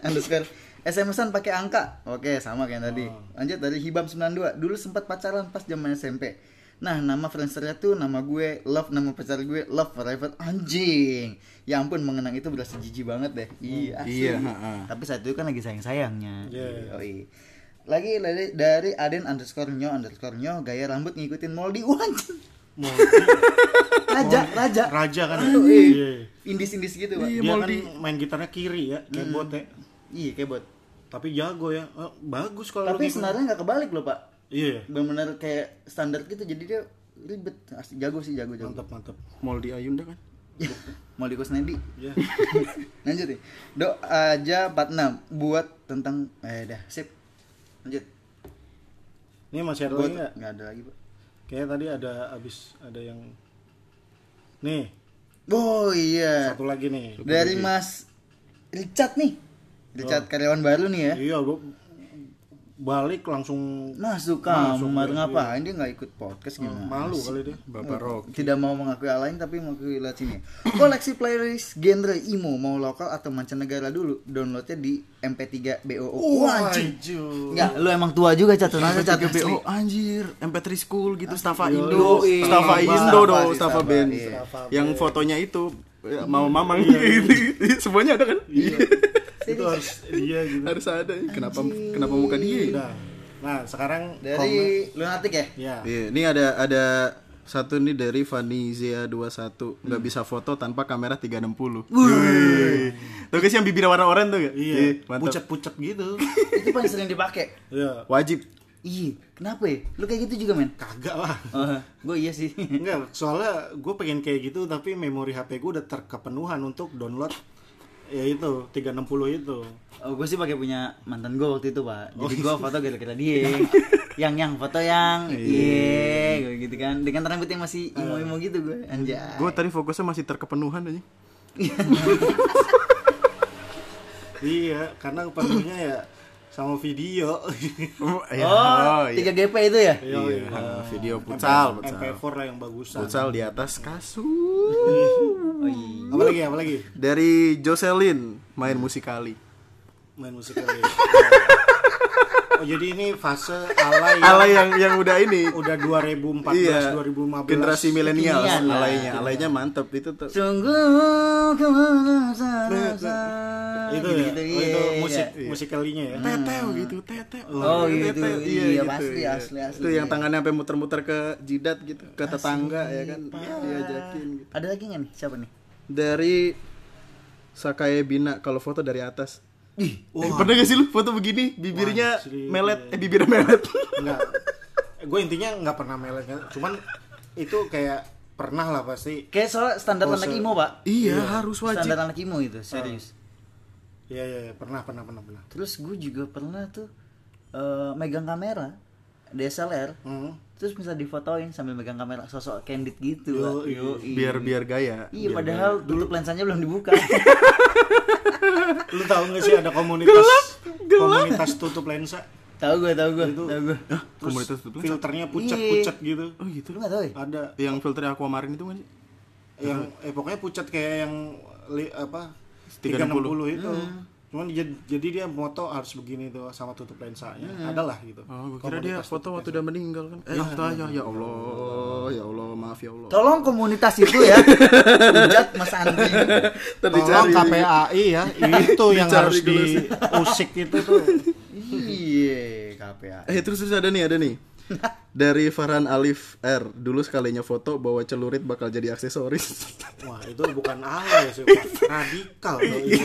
underscore SMS-an pakai angka. Oke, sama kayak tadi. Lanjut dari Hibam 92. Dulu sempat pacaran pas zaman SMP. Nah, nama friendsternya tuh nama gue Love, nama pacar gue Love Forever anjing. Ya ampun, mengenang itu berasa jijik banget deh. Iya, asli. Iya, ha-ha. Tapi saat itu kan lagi sayang-sayangnya. Iya. Yoi. Lagi dari, dari Aden underscore nyo underscore nyo gaya rambut ngikutin Moldi [laughs] Wan. Raja, raja. raja kan? Iya. Iya. Indis-indis gitu, Pak. Dia Mau kan di- main gitarnya kiri ya, bot ya. Iya, kayak bot. Tapi jago ya. Eh, bagus kalau Tapi gitu. senarnya nggak kebalik loh, Pak. Iya. benar-benar kayak standar gitu jadi dia ribet Asli, jago sih jago jago Mantap, mantap. Moldi Ayunda kan. [laughs] mau di Kusnedi Iya. [laughs] lanjut nih do aja 46 buat tentang eh dah sip lanjut Ini masih ada buat lagi nggak? nggak ada lagi pak Kayaknya tadi ada abis ada yang Nih, oh iya satu lagi nih. dari Mas Richard nih Richard karyawan baru nih ya Iya, gua balik langsung masuk Masuk, kamar iya. ngapain dia nggak ikut podcast gimana malu kali dia. Bapak Rock. tidak mau mengakui hal lain tapi mengakui lihat sini koleksi playlist genre emo mau lokal atau mancanegara dulu downloadnya di MP3 BOO Wah, anjing Enggak, lu emang tua juga catatan aja Tiga catatan BO anjir, MP3 School gitu, Staffa Yo, Indo, iya. Indo dong, Staffa, Band. iya. Yang fotonya itu ya, mau mamang gitu. Semuanya ada kan? Iya. Itu harus [laughs] dia gitu. Harus ada. Kenapa kenapa muka dia? Udah. Nah, sekarang dari lunatik ya Ya. Iya, ini ada ada satu nih dari Vanizia 21 nggak bisa foto tanpa kamera 360. Wih. Tuh guys yang bibir warna oranye tuh gak? Iya, mantap. pucet-pucet gitu. [laughs] itu paling sering dipakai Iya. Wajib. Iya, kenapa ya? Lu kayak gitu juga, men? Kagak lah. Oh, gue iya sih. Enggak, soalnya gue pengen kayak gitu tapi memori HP gue udah terkepenuhan untuk download ya itu 360 itu. Oh, gue sih pakai punya mantan gue waktu itu, Pak. Jadi gue foto gara-gara dia. yang yang foto yang iya, gue gitu kan. Dengan rambut yang masih imo-imo gitu gue. Anjay. Gue tadi fokusnya masih terkepenuhan aja. [laughs] Iya, karena penuhnya ya sama video. [laughs] Ya, Oh, iya. 3 GP itu ya? Iya, Iya, video futsal, futsal. MP4 lah yang bagusan. Futsal di atas kasur. [laughs] Oh iya. Apa lagi? Apa lagi? Dari Jocelyn main musikali. Main musik lagi. [laughs] oh, jadi ini fase ala [laughs] yang Ala yang yang udah ini. udah 2014 Iya. 2015. Generasi milenial Kekinian lah. alainya, alainya mantep itu tuh. Sungguh itu ya. gitu, Oh, itu iya, musik iya. musikalinya ya. Teteo gitu, teteo. Oh, gitu. Teteo, Iya, pasti, iya. asli, asli. Itu yang tangannya sampai muter-muter ke jidat gitu, ke tetangga ya kan. Diajakin gitu. Ada lagi nggak nih? Siapa nih? Dari Sakae Bina kalau foto dari atas. Ih, Eh, pernah gak sih lu foto begini bibirnya Wah, melet eh bibirnya melet Enggak. Gue intinya nggak pernah melet kan. Cuman itu kayak pernah lah pasti. kayak soal standar Pose. anak imo, Pak. iya harus wajib Standar anak imo itu, serius. Iya iya iya. pernah pernah pernah pernah. Terus gue juga pernah tuh eh, megang kamera DSLR. Hmm. Terus bisa difotoin sambil megang kamera sosok candid gitu. Yo, Pak. Yoi. biar biar gaya Iya, biar padahal tutup lensanya belum dibuka. [laughs] Lu tahu nggak sih ada komunitas komunitas tutup lensa? tahu gue, tahu gue, Itu. tahu gue. gaya. komunitas tutup lensa. Filternya pucat-pucat gitu. oh gitu Lu nggak tahu ya? Ada yang filter aquamarine itu kan sih yang eh pokoknya pucat kayak yang li, apa 360. 360 itu. Cuman jadi, dia moto harus begini tuh sama tutup lensanya. Adalah gitu. oh gue kira dia foto waktu udah meninggal kan eh ya, ya Allah ya Allah maaf ya Allah Tolong komunitas itu ya. Ujat Mas Andri. Tadi Tolong KPAI ya, [laughs] itu yang Dicari harus diusik itu tuh. Iya, KPA. Eh terus terus ada nih ada nih dari Farhan Alif R dulu sekalinya foto bawa celurit bakal jadi aksesoris Wah, itu bukan ala ya sih. [laughs] Radikal itu.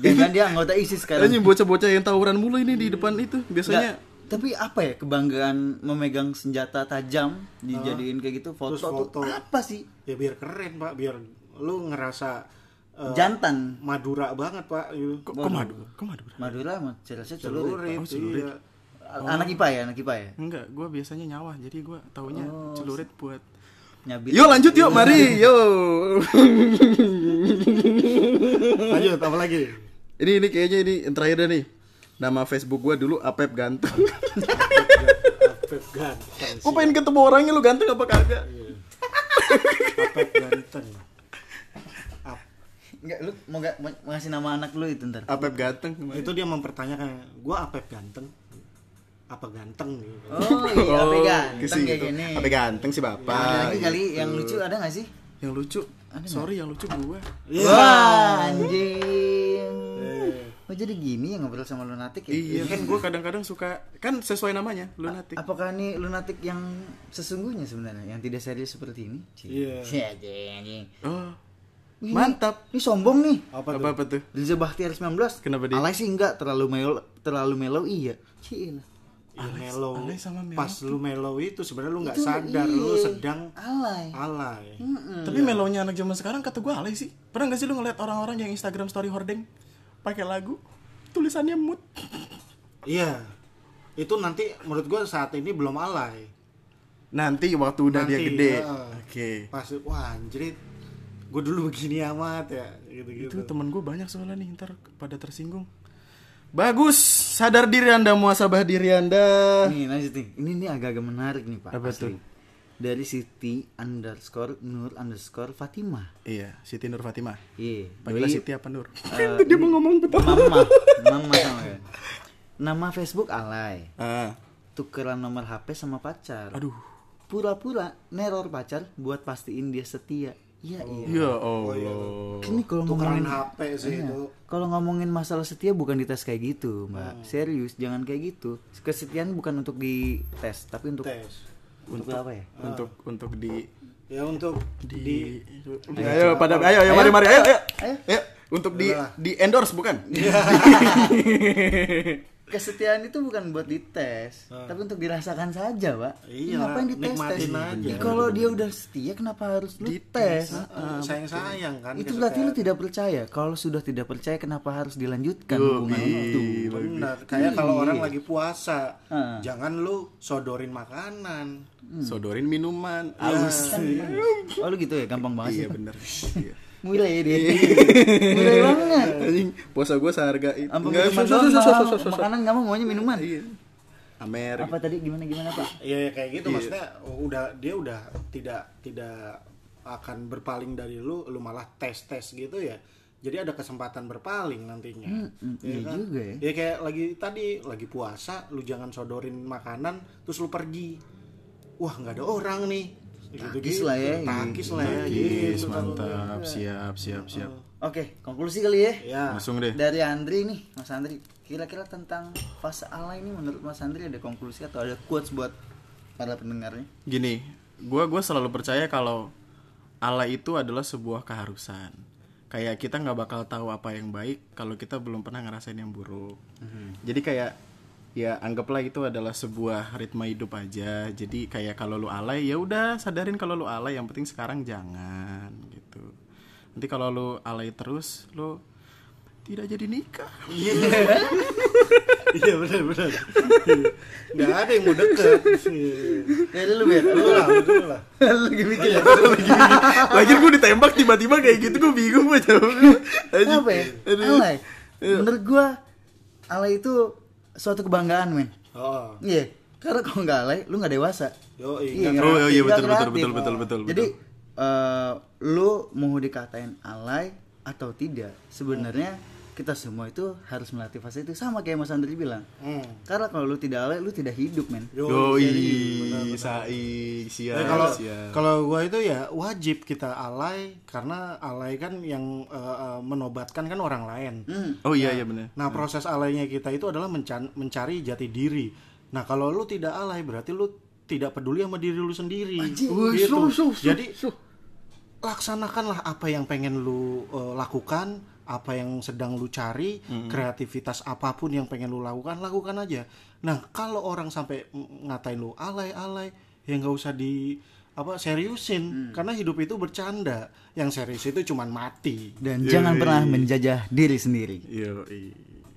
Jangan dia anggota ISIS sekarang. Kayaknya bocah-bocah yang tawuran mulu ini di depan itu biasanya Nggak, tapi apa ya kebanggaan memegang senjata tajam dijadiin kayak gitu foto, Terus foto. tuh apa sih? Ya biar keren, Pak, biar lu ngerasa eh, Jantan. Madura banget, Pak. Gitu. kok kok madu kok madu Madura mah jelasnya celurit. Celurit, iya. Anak IPA ya, anak IPA ya. enggak gue biasanya nyawa jadi gue taunya celurit buat Nyabit. Yuk lanjut yuk mari yuk Lanjut, apa lagi? ini ini kayaknya ini yang terakhir nih nama Facebook gue dulu Apep ganteng Apep ganteng. gue pengen ketemu orangnya lu ganteng apa kagak Apep ganteng. Enggak, lu mau gak mau ngasih nama anak lu itu ntar. Apep ganteng itu dia mempertanyakan, gua Apep ganteng. Apa ganteng gitu. Oh iya, apa ke ganteng situ. kayak gini. Apa ganteng sih Ada bapak lagi kali yang lucu ada gak sih? yang lucu sorry yang lucu gue Iya. Wah, anjing. Oh jadi gini ya ngobrol sama lunatik ya? iya kan gue kadang-kadang suka kan sesuai namanya lunatik Apakah ini lunatik yang sesungguhnya sebenarnya yang tidak serius seperti ini? Iya. Anjing, anjing. oh Ini- Mantap. Ini sombong nih. Apa apa tuh? apa tuh Riza Bahtiar 19. Kenapa dia? Alay sih enggak terlalu melo terlalu mellow iya. Cila. Ya, mellow. alay sama mellow Pas lu mellow itu sebenarnya lu nggak sadar iya. lu sedang Alay. alay. tapi melonya anak zaman sekarang kata gue alay sih pernah gak sih lu ngeliat orang-orang yang Instagram story hordeng pakai lagu tulisannya mood Iya. Itu nanti menurut gua saat ini belum alay. nanti waktu udah dia Nanti, gede ya. oke Pas wah anjrit. Gue dulu begini amat ya gitu-gitu. itu temen gue banyak soalnya nih ntar pada tersinggung bagus sadar diri anda muasabah diri anda Nih lanjut nih. Ini nih agak-agak menarik nih Pak. Apa asli. Dari Siti underscore Nur underscore Fatimah. iya Siti Nur Fatimah Iya. panggilnya doi- Siti apa Nur Eh, [laughs] dia mau ngomong betul Mama, [laughs] mama sama ya. Nama Facebook alay. ah Tukeran nomor HP sama pacar. aduh Pura-pura neror pacar buat pastiin dia setia. Iya iya. ya Allah Ini kalau ngomongin HP sih Iya. itu. Kalau ngomongin masalah setia bukan dites kayak gitu, Mbak. Serius, jangan kayak gitu. Kesetiaan bukan untuk dites, tapi untuk Tes. untuk, apa ya? untuk untuk di Ya untuk di, ayo, pada ayo ayo mari mari ayo ayo Ayo. ayo untuk di di endorse bukan [laughs] Kesetiaan itu bukan buat dites, tapi untuk dirasakan saja, Pak. Iya, Ngapain dites tes? nikmatin aja. Ih, Kalau dia udah setia, kenapa harus lu tes? eh, sayang-sayang kan. itu berarti lu tidak percaya. Kalau sudah tidak percaya, kenapa harus dilanjutkan hubungan itu? Benar, kayak kalau Iya. orang lagi puasa, Heeh. jangan lu sodorin makanan. sodorin minuman Kan- aus Oh lu gitu ya, gampang banget sih. iya bener iya. Mulai dia mulai banget Anjing, puasa gue seharga itu. Enggak, makanan nggak mau maunya minuman Amer. apa tadi gimana gimana pak Iya ya, kayak gitu maksudnya udah dia udah tidak tidak akan berpaling dari lu, lu malah tes tes gitu ya. Jadi ada kesempatan berpaling nantinya. hmm, Iya iya juga ya. Ya kayak lagi tadi lagi puasa, lu jangan sodorin makanan, terus lu pergi. Wah nggak ada orang nih. Takis lah ya, Takis lah ya. Gitu. mantap. Siap, siap, siap. oke konklusi kali ya Ya. Langsung deh. dari Andri nih Mas Andri kira-kira tentang fase alay ini menurut Mas Andri ada konklusi atau ada quotes buat para pendengarnya Gini, gua gua selalu percaya kalau Allah itu adalah sebuah keharusan. Kayak kita nggak bakal tahu apa yang baik kalau kita belum pernah ngerasain yang buruk. Jadi kayak ya anggaplah itu adalah sebuah ritme hidup aja. Jadi kayak kalau lu alay ya udah sadarin kalau lu alay yang penting sekarang jangan gitu. Nanti kalau lu alay terus lu tidak jadi nikah. Iya [laughs] benar benar. Nggak ada yang mau deket. ya lu biar Lu lah, lu lagi mikir ya Lagi gue ditembak tiba-tiba kayak gitu gue bingung gue. Anjing. apa ya alay menurut gua alay itu suatu kebanggaan men Oh, iya karena kalau nggak alay lu nggak dewasa. Yo Iya, Oh, nggak- iya, betul, betul, kreatif. betul, betul, betul, Jadi eh, lu mau dikatain alay atau tidak, sebenarnya kita semua itu harus melatih fase itu sama kayak Mas Andri bilang. Hmm. Karena kalau lu tidak alay, lu tidak hidup, men. Yoi, sai, Nah, kalau kalau gua itu ya wajib kita alay karena alay kan yang eh, menobatkan kan orang lain. Hmm. Oh iya iya benar. Nah, proses alaynya kita itu adalah mencan- mencari jati diri. Nah, kalau lu tidak alay berarti lu tidak peduli sama diri lu sendiri. Wih, Gitu. su, su, su, Jadi laksanakanlah apa yang pengen lu eh, lakukan, apa yang sedang lu cari, kreativitas apa pun yang pengen lu lakukan, lakukan aja. Nah, kalau orang sampai ngatain lu alay-alay, ya nggak usah di apa seriusin karena hidup itu bercanda. Yang serius itu cuman mati. Dan jangan pernah menjajah diri sendiri. Yoi.